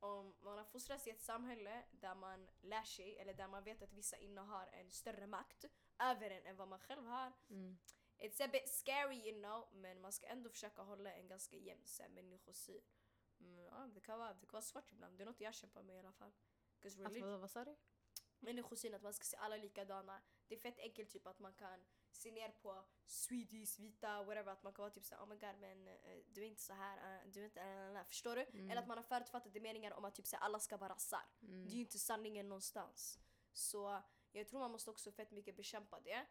om man har fostrats i ett samhälle där man lär sig eller där man vet att vissa innehar en större makt över en än vad man själv har. Mm. It's a bit scary you know men man ska ändå försöka hålla en ganska jämn människosyn. Mm, ja, det, kan vara, det kan vara svårt ibland. Det är något jag kämpar med i alla fall. 'Cause Alltså, vad sa du? människosyn, att man ska se alla likadana. Det är fett enkelt typ att man kan se ner på Swedish, vita, whatever. Att man kan vara typ såhär oh my god men eh, du är inte så här, eh, du är inte, uh, förstår du? Mm. Eller att man har förutfattade meningar om att typ såhär, alla ska vara rassar. Mm. Det är ju inte sanningen någonstans. Så jag tror man måste också fett mycket bekämpa det.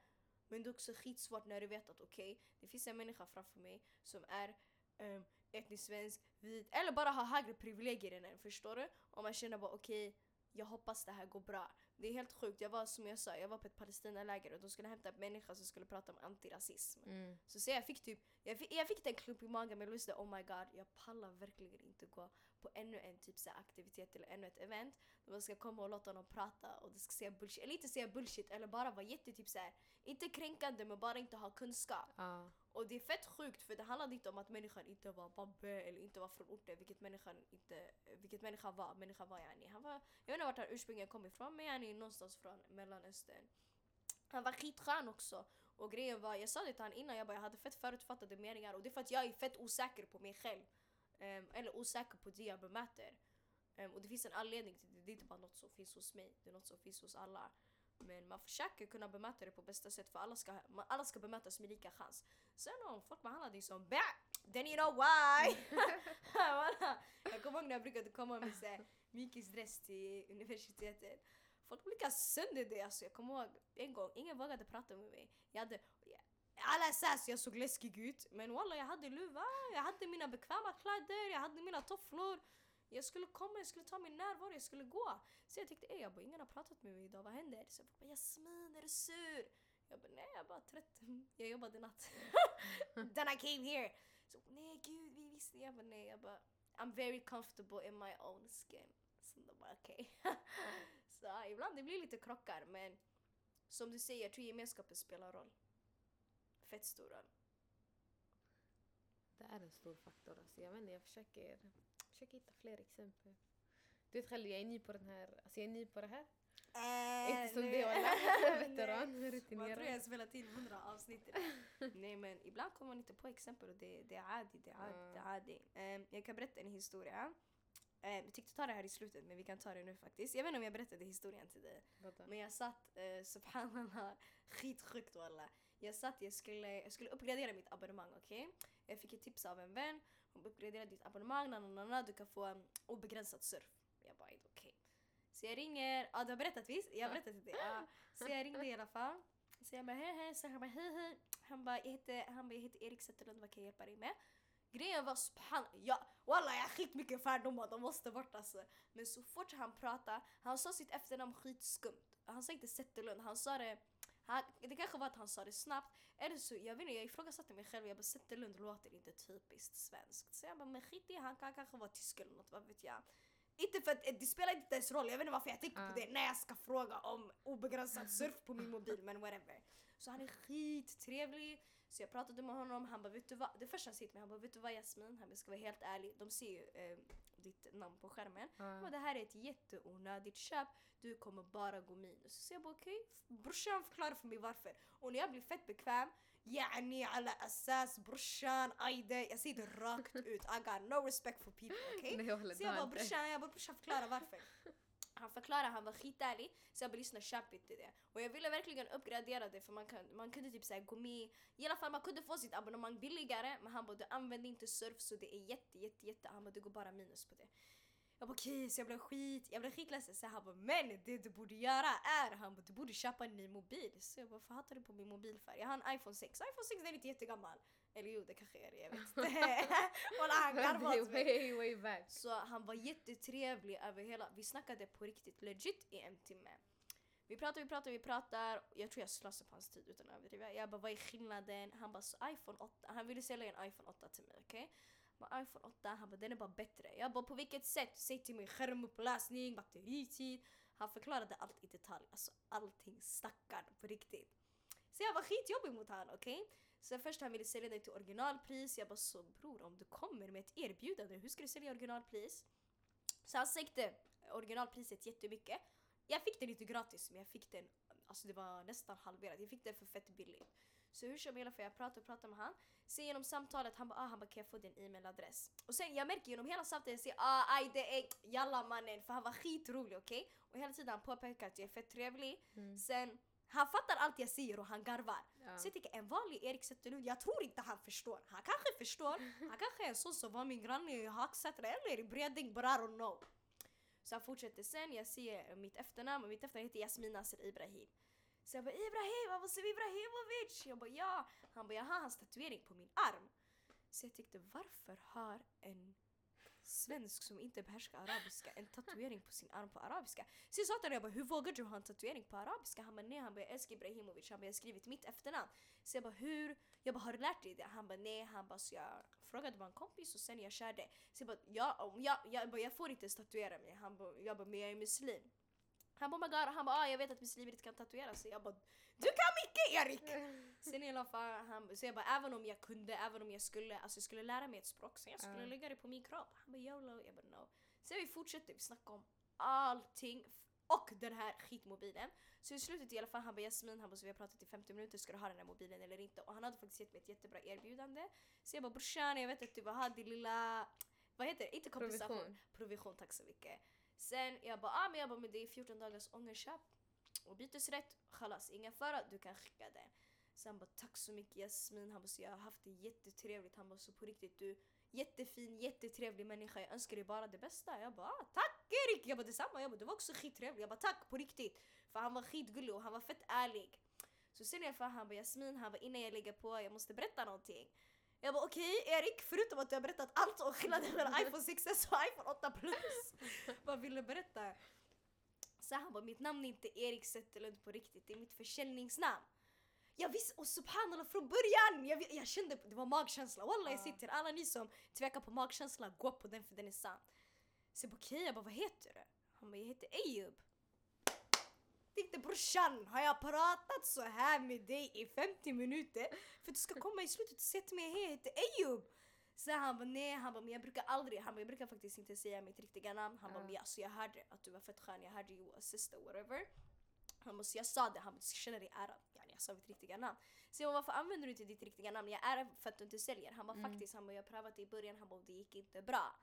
Men det är också skitsvårt när du vet att okej, det finns en människa framför mig som är um, etnisk svensk, vit, eller bara har högre privilegier än en, förstår du? Och man känner bara okej, jag hoppas det här går bra. Det är helt sjukt, jag var som jag sa, jag var på ett Palestinaläger och de skulle hämta en människa som skulle prata om antirasism. Mm. Så, så jag fick typ, jag fick, jag fick en klump i magen men jag visste oh my god, jag pallar verkligen inte gå på ännu en typ så aktivitet eller ännu ett event. Där man ska komma och låta honom prata och det ska säga bullshit, eller inte säga bullshit eller bara vara jätte typ så här, inte kränkande men bara inte ha kunskap. Ja. Och det är fett sjukt för det handlade inte om att människan inte var babbe eller inte var från orten, vilket människan, inte, vilket människan var. Människan var yani, han var, jag vet inte vart han ursprungligen kom ifrån men yani någonstans från mellanöstern. Han var skitskön också. Och grejen var, jag sa det till honom innan, jag bara jag hade fett förutfattade meningar och det är för att jag är fett osäker på mig själv. Um, eller osäker på det jag bemöter. Um, och det finns en anledning till det, det är inte bara något som finns hos mig, det är något som finns hos alla. Men man försöker kunna bemöta det på bästa sätt för alla ska, alla ska bemötas med lika chans. Sen om folk behandlar dig som bä, then you know why! Jag kommer ihåg när jag brukade komma med så här mykisdress till universitetet. Folk brukade sönder det. Alltså, jag kommer ihåg en gång, ingen vågade prata med mig. Jag hade, alla sass, jag såg läskig ut. Men walla, jag hade luva, jag hade mina bekväma kläder, jag hade mina tofflor. Jag skulle komma, jag skulle ta min närvaro, jag skulle gå. Så jag tänkte, ey, jag bara, ingen har pratat med mig idag, vad händer? Så jag bara, Jasmin är du sur? Jag bara, nej jag är bara trött. Jag jobbade natt. Then I came here. Så nej gud, vi visste. Jag bara, nej. Jag bara, I'm very comfortable in my own skin. Så de bara, okej. så ibland det blir lite krockar men som du säger, jag tror gemenskapen spelar roll. Fett stor roll. Det är en stor faktor. Alltså. Jag, vet inte, jag försöker, försöker hitta fler exempel. Du vet själv, jag är ny på den här. Alltså jag är ny på det här. Inte som det walla. Veteran, Man tror rutinerad. jag spelat till hundra avsnitt. Nej men ibland kommer man inte på exempel och det, det är adi, det är adi, det är adi. Ehm, jag kan berätta en historia. Um, jag tänkte ta det här i slutet men vi kan ta det nu faktiskt. Jag vet inte om jag berättade historien till dig. Men jag satt, uh, subhanallah, skitsjukt walla. Jag satt, jag skulle, jag skulle uppgradera mitt abonnemang okej? Jag fick ett tips av en vän. Hon uppgraderade ditt abonnemang, na, na, na, na, du kan få obegränsat surf. Jag bara okej. Så jag ringer, ja du har berättat visst? Jag har berättat dig. Ja. Så jag ringde i alla fall. Så jag bara hej hej, så han bara hej hej. Han bara jag heter, han bara, jag heter Erik Zetterlund, vad kan jag hjälpa dig med? Grejen var subhan, ja, walla jag har skitmycket fördomar, de måste bort alltså. Men så fort han pratade, han sa sitt efternamn skitskumt. Han sa inte Zetterlund, han sa det, han, det kanske var att han sa det snabbt. Eller så, jag vet inte, jag ifrågasatte mig själv, jag bara Zetterlund låter inte typiskt svenskt. Så jag bara men skit i, han kan kanske vara tysk eller något, vad vet jag. Inte för att det spelar inte ens roll, jag vet inte varför jag tänkte Ah. på det när jag ska fråga om obegränsad surf på min mobil men whatever. Så han är skittrevlig. Så jag pratade med honom, han bara vet du vad? Det första han säger till mig, han bara vet du vad Jasmin? Han bara, ska vara helt ärlig, de ser ju eh, ditt namn på skärmen. Mm. Och det här är ett jätteonödigt köp, du kommer bara gå minus. Så jag bara okej, okay. brorsan förklarar för mig varför. Och när jag blir fett bekväm, yani alla assas, brorsan, ajde. Jag säger det rakt ut, I got no respect for people okej? Okay? så jag bara brorsan, jag bara brorsan förklara varför. Han förklarade, han var skitärlig, så jag bara lyssna köp inte det. Och jag ville verkligen uppgradera det för man, kan, man kunde typ såhär gå med, i alla fall man kunde få sitt abonnemang billigare men han bara du använder inte surf så det är jätte jätte jätte, han bara du går bara minus på det. Jag bara okej, så jag blev skit, jag blev skitledsen så han bara men det du borde göra är, han bara du borde köpa en ny mobil. Så jag bara varför hatar du på min mobil för? Jag har en iPhone 6, iPhone 6 den är inte jättegammal. Eller jo det kanske är det, jag vet inte. Walla han garvade åt mig. way, way. Så han var jättetrevlig över hela, vi snackade på riktigt legit i en timme. Vi pratar, vi pratar, vi pratar. Jag tror jag slösade på hans tid utan att överdriva. Jag bara vad är skillnaden? Han bara så iPhone 8. Han ville sälja en iPhone 8 till mig, okej? Okay? iPhone 8, han bara den är bara bättre. Jag bara på vilket sätt? Säg till mig skärmupplösning, batteritid. Han förklarade allt i detalj. Alltså allting stackarn på riktigt. Så jag var skitjobbig mot han, okej? Så först han ville sälja den till originalpris. Jag bara så bror om du kommer med ett erbjudande, hur ska du sälja originalpris? Så han sänkte originalpriset jättemycket. Jag fick den inte gratis men jag fick den, alltså det var nästan halverat. Jag fick den för fett billigt. Så hur som helst, för jag pratade och pratade med han. Sen genom samtalet, han bara ah, han bara kan jag få din e-mailadress? Och sen jag märker genom hela samtalet, jag säger ah aj det är jalla mannen för han var skitrolig okej? Och hela tiden han påpekar att jag är fett trevlig. Mm. Sen han fattar allt jag säger och han garvar. Ja. Så jag tänker en vanlig Erik Zetterlund, jag tror inte han förstår. Han kanske förstår, han kanske är en sån som var min granne i Hagsätra eller i Bredäng, but I don't know. Så han fortsätter sen, jag ser mitt efternamn och mitt efternamn heter Jasmin Nasser Ibrahim. Så jag bara Ibrahim, Abbasir Ibrahimovic! Jag bara ja. Han bara jag har hans tatuering på min arm. Så jag tyckte varför har en svensk som inte behärskar arabiska en tatuering på sin arm på arabiska? Så jag sa till honom, jag bara hur vågar du ha en tatuering på arabiska? Han bara nej, han bara jag älskar Ibrahimovic, han bara jag har skrivit mitt efternamn. Så jag bara hur? Jag bara har du lärt dig det? Han bara nej, han bara så jag frågade bara en kompis och sen jag körde. Så jag bara ja, jag, jag, jag, bara, jag får inte ens tatuera mig. Han bara, jag bara men jag är muslim. Han bara oh my god, han bara ah, jag vet att muslimer inte kan tatuera sig. Jag bara du kan mycket Erik! Sen i alla fall, han, så jag bara även om jag kunde, även om jag skulle, alltså jag skulle lära mig ett språk så jag skulle Ja. lägga det på min kropp. Han bara YOLO, jag bara no. Sen vi fortsätter, vi snackar om allting och den här skitmobilen. Så i slutet i alla fall, han bara Jasmin, han bara så vi har pratat i 50 minuter, ska du ha den här mobilen eller inte? Och han hade faktiskt gett mig ett jättebra erbjudande. Så jag bara brorsan, jag vet att du bara har din lilla, vad heter det? Inte kompensation. Provision. Provision, tack så mycket. Sen jag bara, ah, men jag bara, men det är 14 dagars ångerköp och bytesrätt. Chalas, ingen fara, du kan skicka den. Sen han bara, tack så mycket Jasmin. Han bara, så jag har haft det jättetrevligt. Han bara, så på riktigt du jättefin, jättetrevlig människa. Jag önskar dig bara det bästa. Jag bara, ah, tack Erik! Jag bara, detsamma. Jag bara, du var också skittrevlig. Jag bara, tack på riktigt. För han var skitgullig och han var fett ärlig. Så sen jag för han bara, Jasmin, han bara, innan jag lägger på, jag måste berätta någonting. Jag bara okej Erik, förutom att du har berättat allt om skillnaden mellan iPhone 6s och iPhone 8 plus. Vad vill du berätta? Så han bara, mitt namn är inte Erik Zetterlund på riktigt, det är mitt försäljningsnamn. Jag visste, och subhanallah från början! Jag, jag kände, det var magkänsla. Wallah jag Ja. sitter, alla ni som tvekar på magkänsla, gå på den för den är sann. Så jag bara okej, jag bara vad heter du? Han bara jag heter Eyub. Tänkte brorsan, har jag pratat så här med dig i 50 minuter för att du ska komma i slutet och säga till mig hej jag heter Eyub? Så han bara nej, han bara men jag brukar aldrig, han bara jag brukar faktiskt inte säga mitt riktiga namn. Han bara men alltså, jag hörde att du var fett skön, jag hörde you assista whatever. Han bara så jag sa det, han bara du ska känna dig ärad. Yani, jag sa mitt riktiga namn. Så jag bara varför använder du inte ditt riktiga namn? Jag är för att du inte säljer. Han bara Mm. faktiskt, han bara jag prövat det i början, han bara det gick inte bra.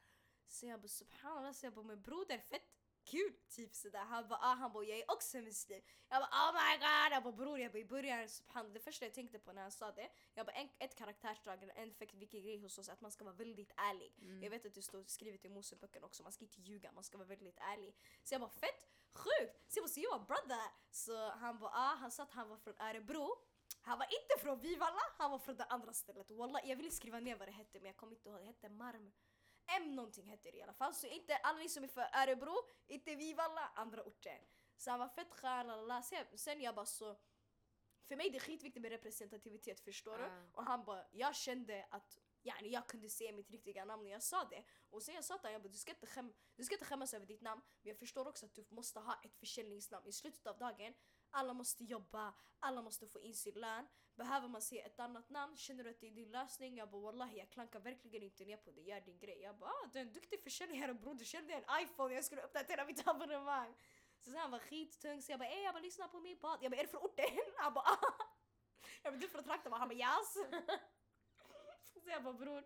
Så jag bara subhanallah, så jag bara men broder fett kul typ sådär. Han bara ah, han bara jag är också muslim. Jag bara oh my god, jag bara bror jag bara i början subhanallah, det första jag tänkte på när han sa det, jag bara en, ett karaktärsdrag, eller en viktig grej hos oss att man ska vara väldigt ärlig. Mm. Jag vet att det står skrivet i Moseböckerna också, man ska inte ljuga, man ska vara väldigt ärlig. Så jag bara fett sjukt! Så jag bara så are brother! Så han bara ah, han sa att han var från Örebro. Han var inte från Vivalla, han var från det andra stället. Wallah, jag ville skriva ner vad det hette men jag kommer inte ihåg, det hette Marm. M någonting hette det i alla fall. Så inte alla ni som är för Örebro, inte Vivalla, andra orter. Så han var fett skön. Sen, sen jag bara så... För mig det är skitviktigt med representativitet, förstår du? Och han bara, jag kände att yani, jag kunde se mitt riktiga namn när jag sa det. Och sen jag sa till honom, jag bara, du, ska inte skäm, du ska inte skämmas över ditt namn, men jag förstår också att du måste ha ett försäljningsnamn. I slutet av dagen, alla måste jobba, alla måste få in sin lön. Behöver man se ett annat namn, känner du att det är din lösning? Jag bara wallahi, jag klankar verkligen inte ner på det, gör din grej. Jag bara, ah, du är en duktig försäljare bror, du köpte en iPhone, jag skulle uppdatera mitt abonnemang. Så han var skittung, så jag bara, ey jag bara lyssna på min podd. Jag bara, är du från orten? Han bara, ah. Jag bara du från trakten? Han bara yes! Så jag bara bror.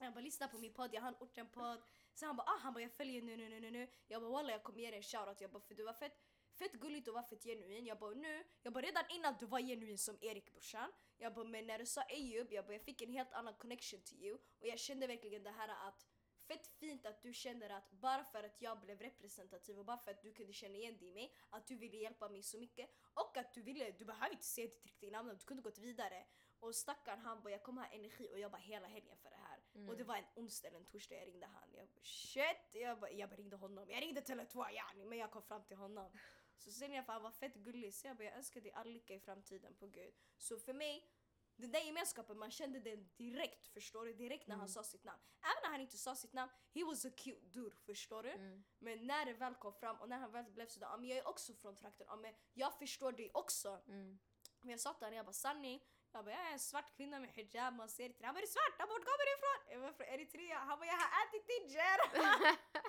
Jag bara lyssna på min podd, jag har en orten-podd. Så han bara ah, han bara jag följer nu nu nu nu nu. Jag bara walla jag kommer ge dig en shoutout. Jag bara för du var fett fett gulligt och var fett genuin. Jag bara nu, jag bara redan innan du var genuin som Erik brorsan. Jag bara men när du sa Eyub, jag bara jag fick en helt annan connection to you. Och jag kände verkligen det här att fett fint att du känner att bara för att jag blev representativ och bara för att du kunde känna igen dig i mig, att du ville hjälpa mig så mycket. Och att du ville, du behöver inte säga ditt riktiga namn, du kunde gått vidare. Och stackaren han bara jag kommer ha energi och jobba hela helgen för det här. Mm. Och det var en onsdag eller en torsdag jag ringde han. Jag bara shit! Jag bara, jag bara ringde honom. Jag ringde Tele2 yani men jag kom fram till honom. Så sen jag han var fett gullig så jag bara jag önskar dig all lycka i framtiden på gud. Så för mig, den där gemenskapen man kände den direkt förstår du? Direkt när han Mm. sa sitt namn. Även när han inte sa sitt namn, he was a cute dude förstår du? Mm. Men när det väl kom fram och när han väl blev sådär, ja men jag är också från trakten, ja men jag förstår dig också. Mm. Men jag sa till honom, jag bara sanning, jag bara jag är en svart kvinna med hijab, man ser inte. Han bara är du svart? Han bara vart kommer du ifrån? Jag var från Eritrea. Han bara jag har ätit ginger.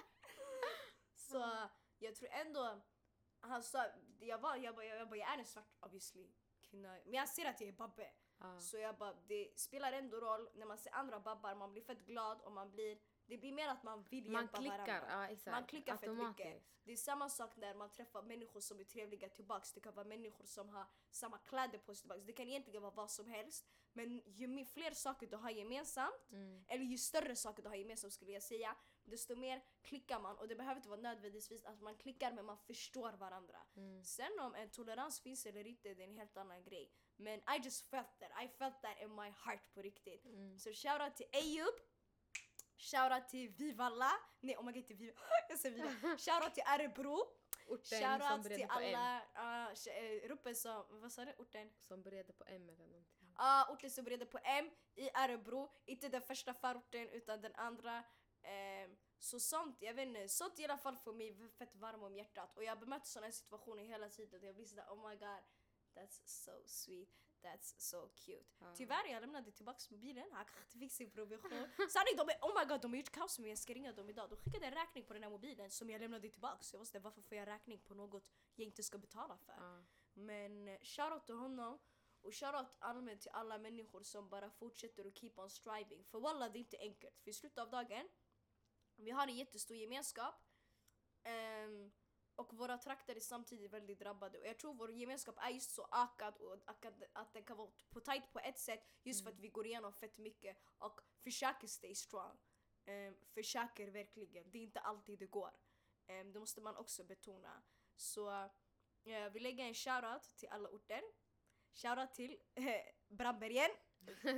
Så jag tror ändå, han sa, jag, var, jag, bara, jag, bara, jag är en svart obviously kvinna. Men jag ser att jag är babbe. Ja. Så jag bara, det spelar ändå roll när man ser andra babbar, man blir fett glad och man blir, det blir mer att man vill Man hjälpa klickar, varandra. ja exakt. Man klickar fett mycket. Det är samma sak när man träffar människor som är trevliga tillbaks. Det kan vara människor som har samma kläder på sig tillbaks. Det kan egentligen vara vad som helst. Men ju fler saker du har gemensamt, Mm. eller ju större saker du har gemensamt skulle jag säga, desto mer klickar man. Och det behöver inte vara nödvändigtvis att man klickar men man förstår varandra. Mm. Sen om en tolerans finns eller inte, det är en helt annan grej. Men I just felt that. I felt that in my heart på riktigt. Mm. Så shoutout till Eyub. Shoutout till Vivalla. Nej oh my god, till Viva. Jag säger Viva. Shoutout till Örebro. Orten som Shoutout började till alla uh, Ruppe som, vad sa du? Orten? Som började på M eller någonting. Ja, orten som började på M i Örebro. Inte den första förorten utan den andra. Ehm, så sånt, jag vet inte, sånt i alla fall får mig fett varm om hjärtat. Och jag bemöter sådana situationer hela tiden. Jag blir sådär oh my god, that's so sweet. That's so cute. Ja. Tyvärr jag lämnade tillbaks mobilen, han kanske fick sin provision. Sanning, de är, oh my god de har gjort kaos med mig, jag ska ringa dem idag. De skickade en räkning på den här mobilen som jag lämnade tillbaks. Jag var sådär, varför får jag räkning på något jag inte ska betala för? Ja. Men eh, shoutout till honom och shoutout allmänt till alla människor som bara fortsätter att keep on striving. För walla det är inte enkelt. För i slutet av dagen, vi har en jättestor gemenskap. ehm, och våra trakter är samtidigt väldigt drabbade. Och jag tror vår gemenskap är just så ökad och att, den kan vara på tight på ett sätt just för att vi går igenom fett mycket och försöker stay strong. Um, försöker verkligen. Det är inte alltid det går. Um, det måste man också betona. Så jag vill lägga en shoutout till alla orter. Shoutout till Brandbergen.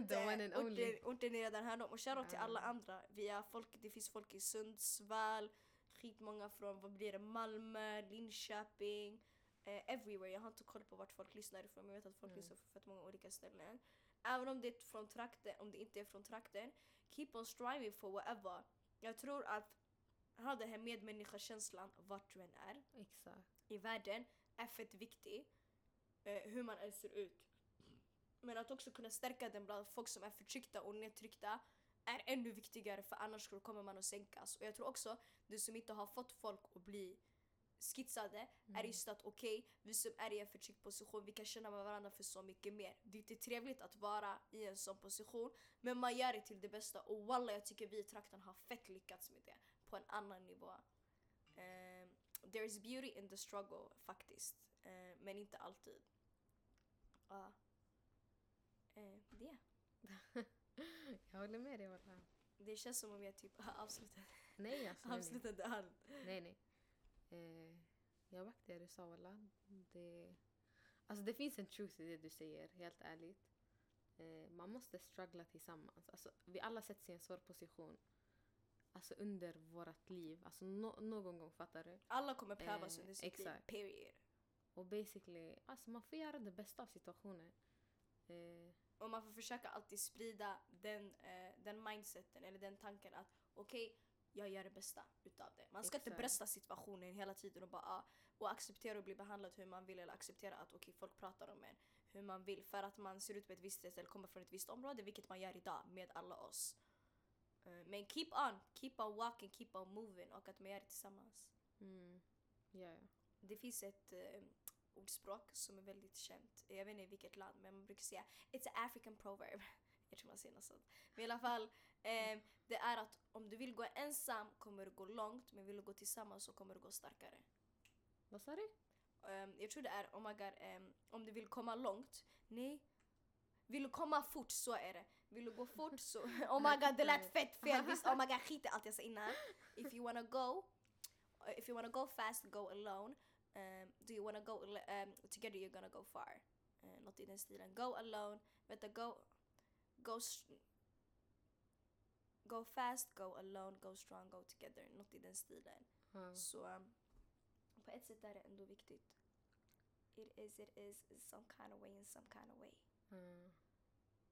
The one and only. Orten, är redan här och shoutout till alla andra. Vi har folk, det finns folk i Sundsvall, skitmånga från vad blir det, Malmö, Linköping, eh, everywhere. Jag har inte koll på vart folk lyssnar ifrån men jag vet att folk Mm. lyssnar från fett många olika ställen. Även om det är från trakten, om det inte är från trakten, keep on striving for whatever. Jag tror att ha den här medmänniskakänslan vart du än är Exakt. i världen är fett viktig. Eh, hur man än ser ut. Men att också kunna stärka den bland folk som är förtryckta och nedtryckta är ännu viktigare för annars kommer man att sänkas. Och jag tror också det som inte har fått folk att bli skitsade är Mm. just att okej, vi som är i en förtryckt position, vi kan känna med varandra för så mycket mer. Det är inte trevligt att vara i en sån position, men man gör det till det bästa. Och walla, jag tycker vi i trakten har fett lyckats med det på en annan nivå. Um, there is beauty in the struggle faktiskt, Eh, men inte alltid. Ja. Eh, det. Jag håller med dig walla. Det känns som om jag typ har avslutat, Nej alltså. Nej, nej. allt. nej, nej. Eh, jag backar det du sa walla. Det, alltså det finns en truth i det du säger, helt ärligt. Eh, man måste struggla tillsammans. Alltså, vi alla sätts i en svår position. Alltså under vårt liv. Alltså no, någon gång, fattar du? Alla kommer prövas Eh, under sitt liv, exakt. period. Och basically, alltså man får göra det bästa av situationen. Eh, Och man får försöka alltid sprida den, eh, den mindseten eller den tanken att okej, jag gör det bästa utav det. Man ska inte Exakt. brösta situationen hela tiden och bara ah, och acceptera att bli behandlad hur man vill eller acceptera att okej, folk pratar om en hur man vill för att man ser ut på ett visst sätt eller kommer från ett visst område, vilket man gör idag med alla oss. Eh, men keep on, keep on walking, keep on moving och att man gör det tillsammans. mm, ja. Det finns ett, eh, ordspråk som är väldigt känt. Jag vet inte i vilket land men man brukar säga It's an African proverb. Jag tror man säger något sånt. Men i alla fall, eh, det är att om du vill gå ensam kommer du gå långt men vill du gå tillsammans så kommer du gå starkare. Vad sa du? Um, jag tror det är, oh my god, um, om du vill komma långt. Nej. Vill du komma fort så är det. Vill du gå fort så... Oh my god det lät fett fel visst. Oh my god skit i allt jag sa innan. If you wanna go, uh, if you wanna go fast go alone. Um, do you wanna go um, together you're gonna go far. Uh, något i den stilen. Go alone. Vänta, go... Go... Go fast, go alone, go strong, go together. Något i den stilen. Ja. Så um, på ett sätt är det ändå viktigt. It is, it is, some kind of way in some kind of way. Mm.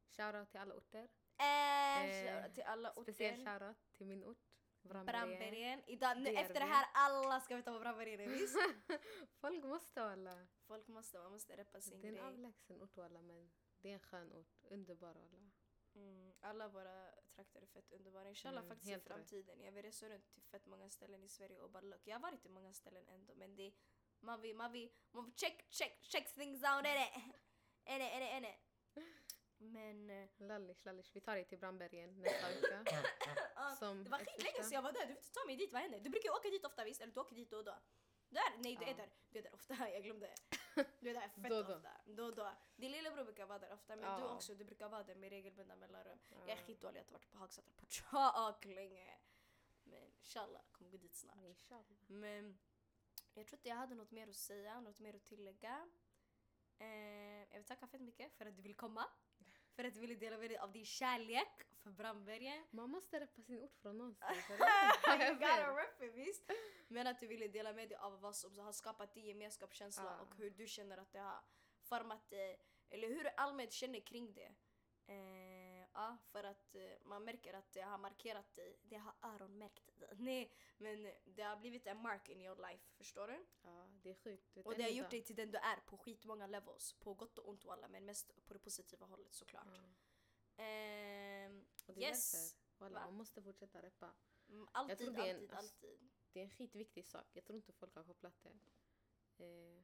Shoutout till alla orter. Äh, Eh, shoutout till alla Speciell orter. shoutout till min ort. Brandbergen. Idag, nu, efter det här, alla ska veta vad Brandbergen är visst? Folk måste alla. Folk måste, man måste reppa sin Det är en grej. avlägsen ort alla men det är en skön ort. Underbar alla. Mm, alla våra trakter är fett underbara. Inshallah Mm, faktiskt i helt rätt. framtiden. Jag vill resa runt till fett många ställen i Sverige och bara look. Jag har varit i många ställen ändå men det man vill, man vill, man vill check, check, check things out, är det? Är det, är det, är det? Men... eh, Lallish, lallish. Vi tar dig till Brandbergen nästa vecka. Ja, Som det var skitlänge sedan jag var där, du får inte ta mig dit, vad händer? Du brukar ju åka dit ofta visst? Eller du åker dit då och då? Du är, nej du är Ja. där, du är där ofta, jag glömde. Du är där fett Då då. ofta. Då och då. Din lillebror brukar vara där ofta men Ja. du också, du brukar vara där med regelbundna mellanrum. Jag är Ja. skitdålig, har inte varit på Hagsätra på tjock länge. Men inshallah, kommer gå dit snart. Inshallah. Men jag tror inte jag hade något mer att säga, något mer att tillägga. Eh, jag vill tacka fett mycket för att du ville komma. För att du ville dela med dig av din kärlek för Brandbergen. Man måste reppa sin ort från någonstans. you gotta rep it visst! Men att du ville dela med dig av vad som har skapat din gemenskapskänsla Ja. och hur du känner att det har format dig. Eller hur du allmänt känner kring det. Eh, ja, för att eh, man märker att det har markerat dig. Det har öronmärkt dig. Nej, men det har blivit en mark in your life. Förstår du? Ja, det är sjukt. Och det har gjort dig till den du är på skitmånga levels. På gott och ont walla, men mest på det positiva hållet såklart. Ja. Ehm, Och det är yes! därför. Walla, man måste fortsätta reppa. Mm, Alltid, en- alltid, alltid. Det är en skitviktig sak. Jag tror inte folk har kopplat det. Eh,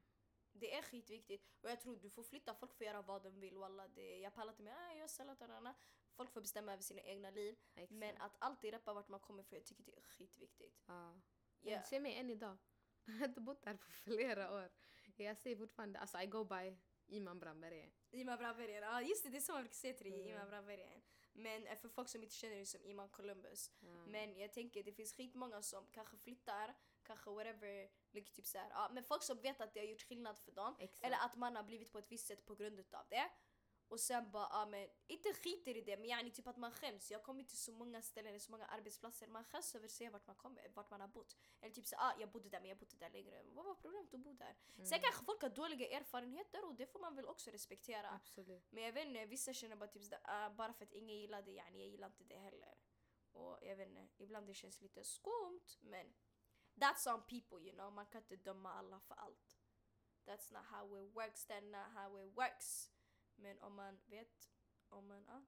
Det är skitviktigt. Och jag tror du får flytta, folk får göra vad de vill walla. Det, jag pallar inte med ah, jag säljer tarana. Folk får bestämma över sina egna liv. exakt. Men att alltid reppa vart man kommer ifrån, jag tycker det är skitviktigt. Ja. Jag ser mig än idag. Jag har inte bott där på flera år. Jag säger fortfarande, alltså I go by Iman Brandbergen. Iman Brandbergen, ja just det, det är så man brukar säga till dig, Mm. Iman Brandbergen. Men eh, för folk som inte känner dig som Iman Columbus. Ja. Men jag tänker det finns skitmånga som kanske flyttar, kanske whatever, like typ såhär, ja, men folk som vet att det har gjort skillnad för dem. Exakt. Eller att man har blivit på ett visst sätt på grund utav det. Och sen bara, ja men inte skiter i det men yani typ att man skäms. Jag kommit till så många ställen, så många arbetsplatser. Man skäms över att se vart man kommer, vart man har bott. Eller typ så, ah, jag bodde där men jag bodde där längre. Vad var problemet att bo där? Mm. Sen kanske folk har dåliga erfarenheter och det får man väl också respektera. Absolut. Men jag vet inte, vissa känner bara typ sådär, ah, bara för att ingen gillar det, yani jag gillar inte det heller. Och jag vet inte, ibland det känns lite skumt men that's on people you know, man kan inte döma alla för allt. That's not how it works, that's not how it works. Men om man vet, om man, ja.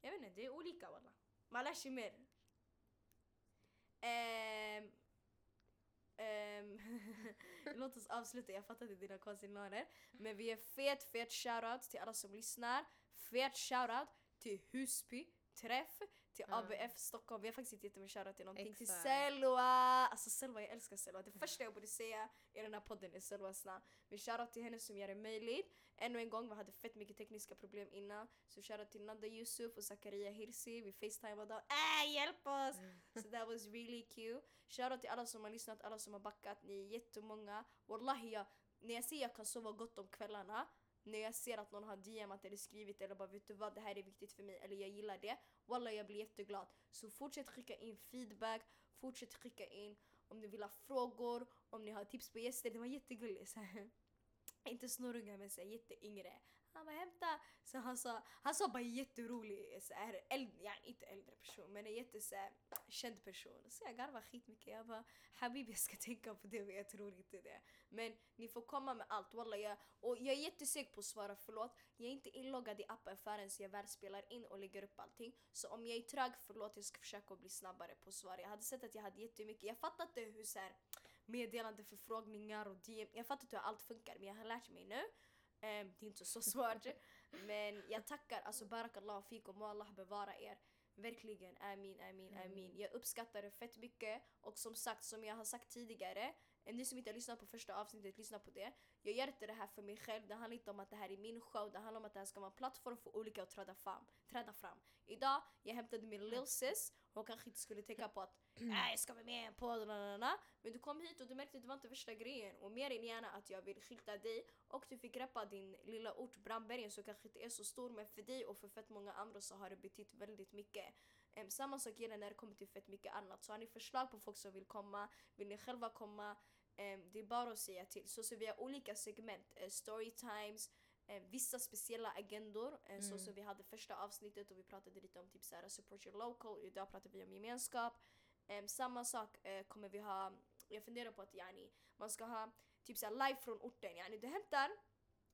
Jag vet inte, det är olika walla. Man lär sig mer. Um, um, låt oss avsluta, jag fattar inte dina konsignaler. Men vi ger fet, fet shoutout till alla som lyssnar. Fet shoutout till Husby träff, till Ja. ABF Stockholm. Vi har faktiskt inte gett dem en shoutout till någonting. Till Exakt. Selwa! Alltså Selwa, jag älskar Selwa. Det första jag borde säga i den här podden är Selwas namn. Vi shoutout till henne som gör det möjligt. Ännu en gång, vi hade fett mycket tekniska problem innan. Så shoutout till Nanda Yusuf och Zakaria Hirsi. Vi facetimade dem. Äh, hjälp oss! So that was really cute. Shoutout till alla som har lyssnat, alla som har backat. Ni är jättemånga. Wallahi, jag, när jag säger jag kan sova gott om kvällarna. När jag ser att någon har DMat eller skrivit eller bara vet du vad, det här är viktigt för mig eller jag gillar det. Wallah jag blir jätteglad. Så fortsätt skicka in feedback, fortsätt skicka in om ni vill ha frågor, om ni har tips på gäster. Det var jättegulligt. Inte snorunga men så jätteyngre. Han bara hämta. Så han sa, han sa bara jätterolig, så här, äldre, ja, inte äldre person men en jätte så här, känd person. Så jag garvade skitmycket. Jag bara Habibi jag ska tänka på det men jag tror inte det. Men ni får komma med allt. Wallah, jag, och jag är jätteseg på att svara förlåt. Jag är inte inloggad i appen förrän jag väl spelar in och lägger upp allting. Så om jag är trög, förlåt. Jag ska försöka bli snabbare på att svara. Jag hade sett att jag hade jättemycket. Jag fattar inte hur så här, meddelande, förfrågningar och DM. Jag fattar inte hur allt funkar men jag har lärt mig nu. Ehm, det är inte så svårt. men jag tackar alltså barakallah fikum och Allah bevara er. Verkligen, amin, amin, Mm. amin. Jag uppskattar det fett mycket och som sagt, som jag har sagt tidigare, eh, ni som inte har lyssnat på första avsnittet, lyssna på det. Jag gör inte det här för mig själv, det handlar inte om att det här är min show, det handlar om att det här ska vara en plattform för olika att träda fram. Träda fram. Idag, jag hämtade min lil sis, hon kanske inte skulle tänka på att nej jag ska vara med i en podd, men du kom hit och du märkte att det var inte värsta grejen. Och mer än gärna att jag vill skylta dig och du fick greppa din lilla ort Brandbergen som kanske inte är så stor men för dig och för fett många andra så har det betytt väldigt mycket. Em, samma sak gäller när det kommer till fett mycket annat. Så har ni förslag på folk som vill komma, vill ni själva komma, em, det är bara att säga till. Så, så vi har olika segment, eh, storytimes, eh, vissa speciella agendor. Eh, Så Mm. som vi hade första avsnittet och vi pratade lite om typ såhär support your local, idag pratar vi om gemenskap. Em, samma sak eh, kommer vi ha, jag funderar på att yani, man ska ha typ såhär live från orten. Yani, du hämtar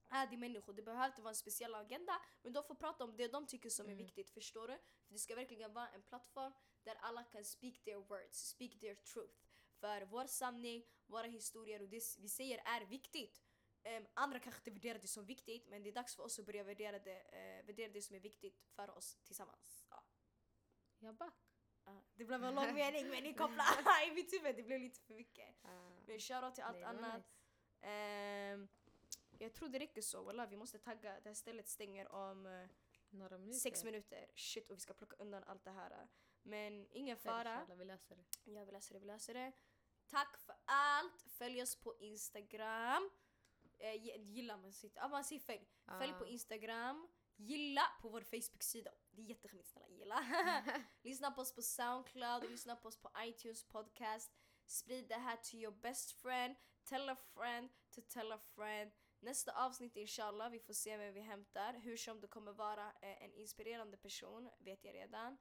adi människor, det behöver inte vara en speciell agenda men de får prata om det de tycker som är Mm. viktigt, förstår du? För det ska verkligen vara en plattform där alla kan speak their words, speak their truth. För vår sanning, våra historier och det vi säger är viktigt. Em, andra kanske inte värderar det som viktigt men det är dags för oss att börja värdera det, eh, värdera det som är viktigt för oss tillsammans. Ja. Jag back. Ja, det blev en lång mening men ni kopplar i mitt huvud, det blev lite för mycket. Men shoutout till allt Nej, annat. nice. Ehm, jag tror det räcker så. Wallah, vi måste tagga. Det här stället stänger om eh, Några minuter. sex minuter. Shit, och vi ska plocka undan allt det här. Men ingen Fara. vi löser det. Jag vill läsa det, vi läser det. Tack för allt. Följ oss på Instagram. Eh, gi- gilla man sitt. Ja, man säger följ. Följ på Ah. Instagram. Gilla på vår Facebook-sida. Det är jätteskämmigt, snälla gilla. lyssna på oss på Soundcloud, lyssna på oss på iTunes podcast. Sprid det här till your best friend. Tell a friend to tell a friend. Nästa avsnitt inshallah, vi får se vem vi hämtar. Hur som det kommer vara eh, en inspirerande person, vet jag redan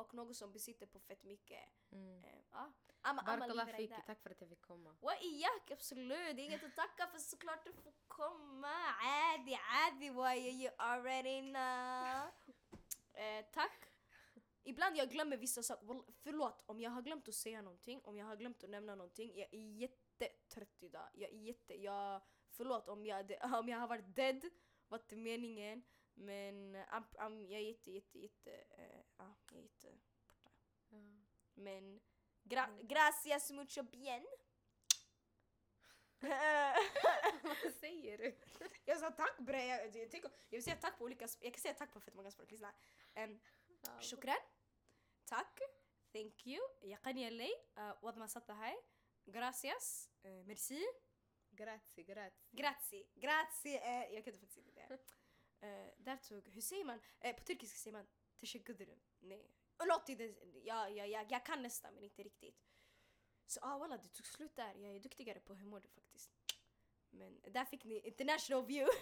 Ehm, och någon som besitter på fett mycket. Mm. Ehm, ja. Amma, amma, Barakallah leave it fiki, like that. tack för att jag fick komma. وإياك absolut, det är inget att tacka för såklart du får komma. عادي عادي why you already know. Eh, tack. Ibland jag glömmer vissa saker. Wall- Förlåt om jag har glömt att säga någonting, om jag har glömt att nämna någonting. Jag är jättetrött idag. Jag är jätte... Jag, förlåt om jag, om jag har varit dead, var inte meningen. Men eh, am- am- jag är jätte, jätte, jätte... eh, ja, jag är jätte borta. Ja. Men gra- gracias mucho bien. Vad säger du? jag sa tack bre, jag, jag, tänker- jag vill säga tack på olika sp- jag kan säga tack på fett många språk, lyssna. Um, شكرا tack, thank you, يقني لي وضع ما صدت هاي gracias, uh, merci, Grazie, grazie. grazie, grazie, uh, jag kan inte faktiskt inte det. Uh, där tog, hur säger man, uh, på turkiska säger man teşekkür ederim. Nej, något i ja, ja, ja, jag kan nästan men inte riktigt. Så ah walla det tog slut där, jag är duktigare på du faktiskt. Men där fick ni international view.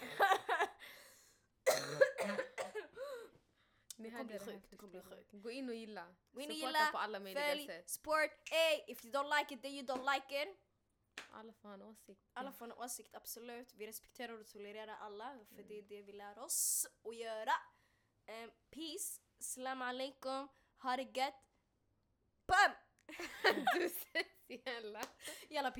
Ni hörde det här sjuk, du kommer bli sjuk. Gå in och gilla. Gå in och Supporta gilla, på alla möjliga Följ, sätt. sport, ey, if you don't like it then you don't like it. Alla får ha en åsikt. Alla får en åsikt, absolut. Vi respekterar och tolererar alla, för Mm. det är det vi lär oss att göra. Um, peace, salam alaikum, ha det gött. Bam! du ses igen. Jalla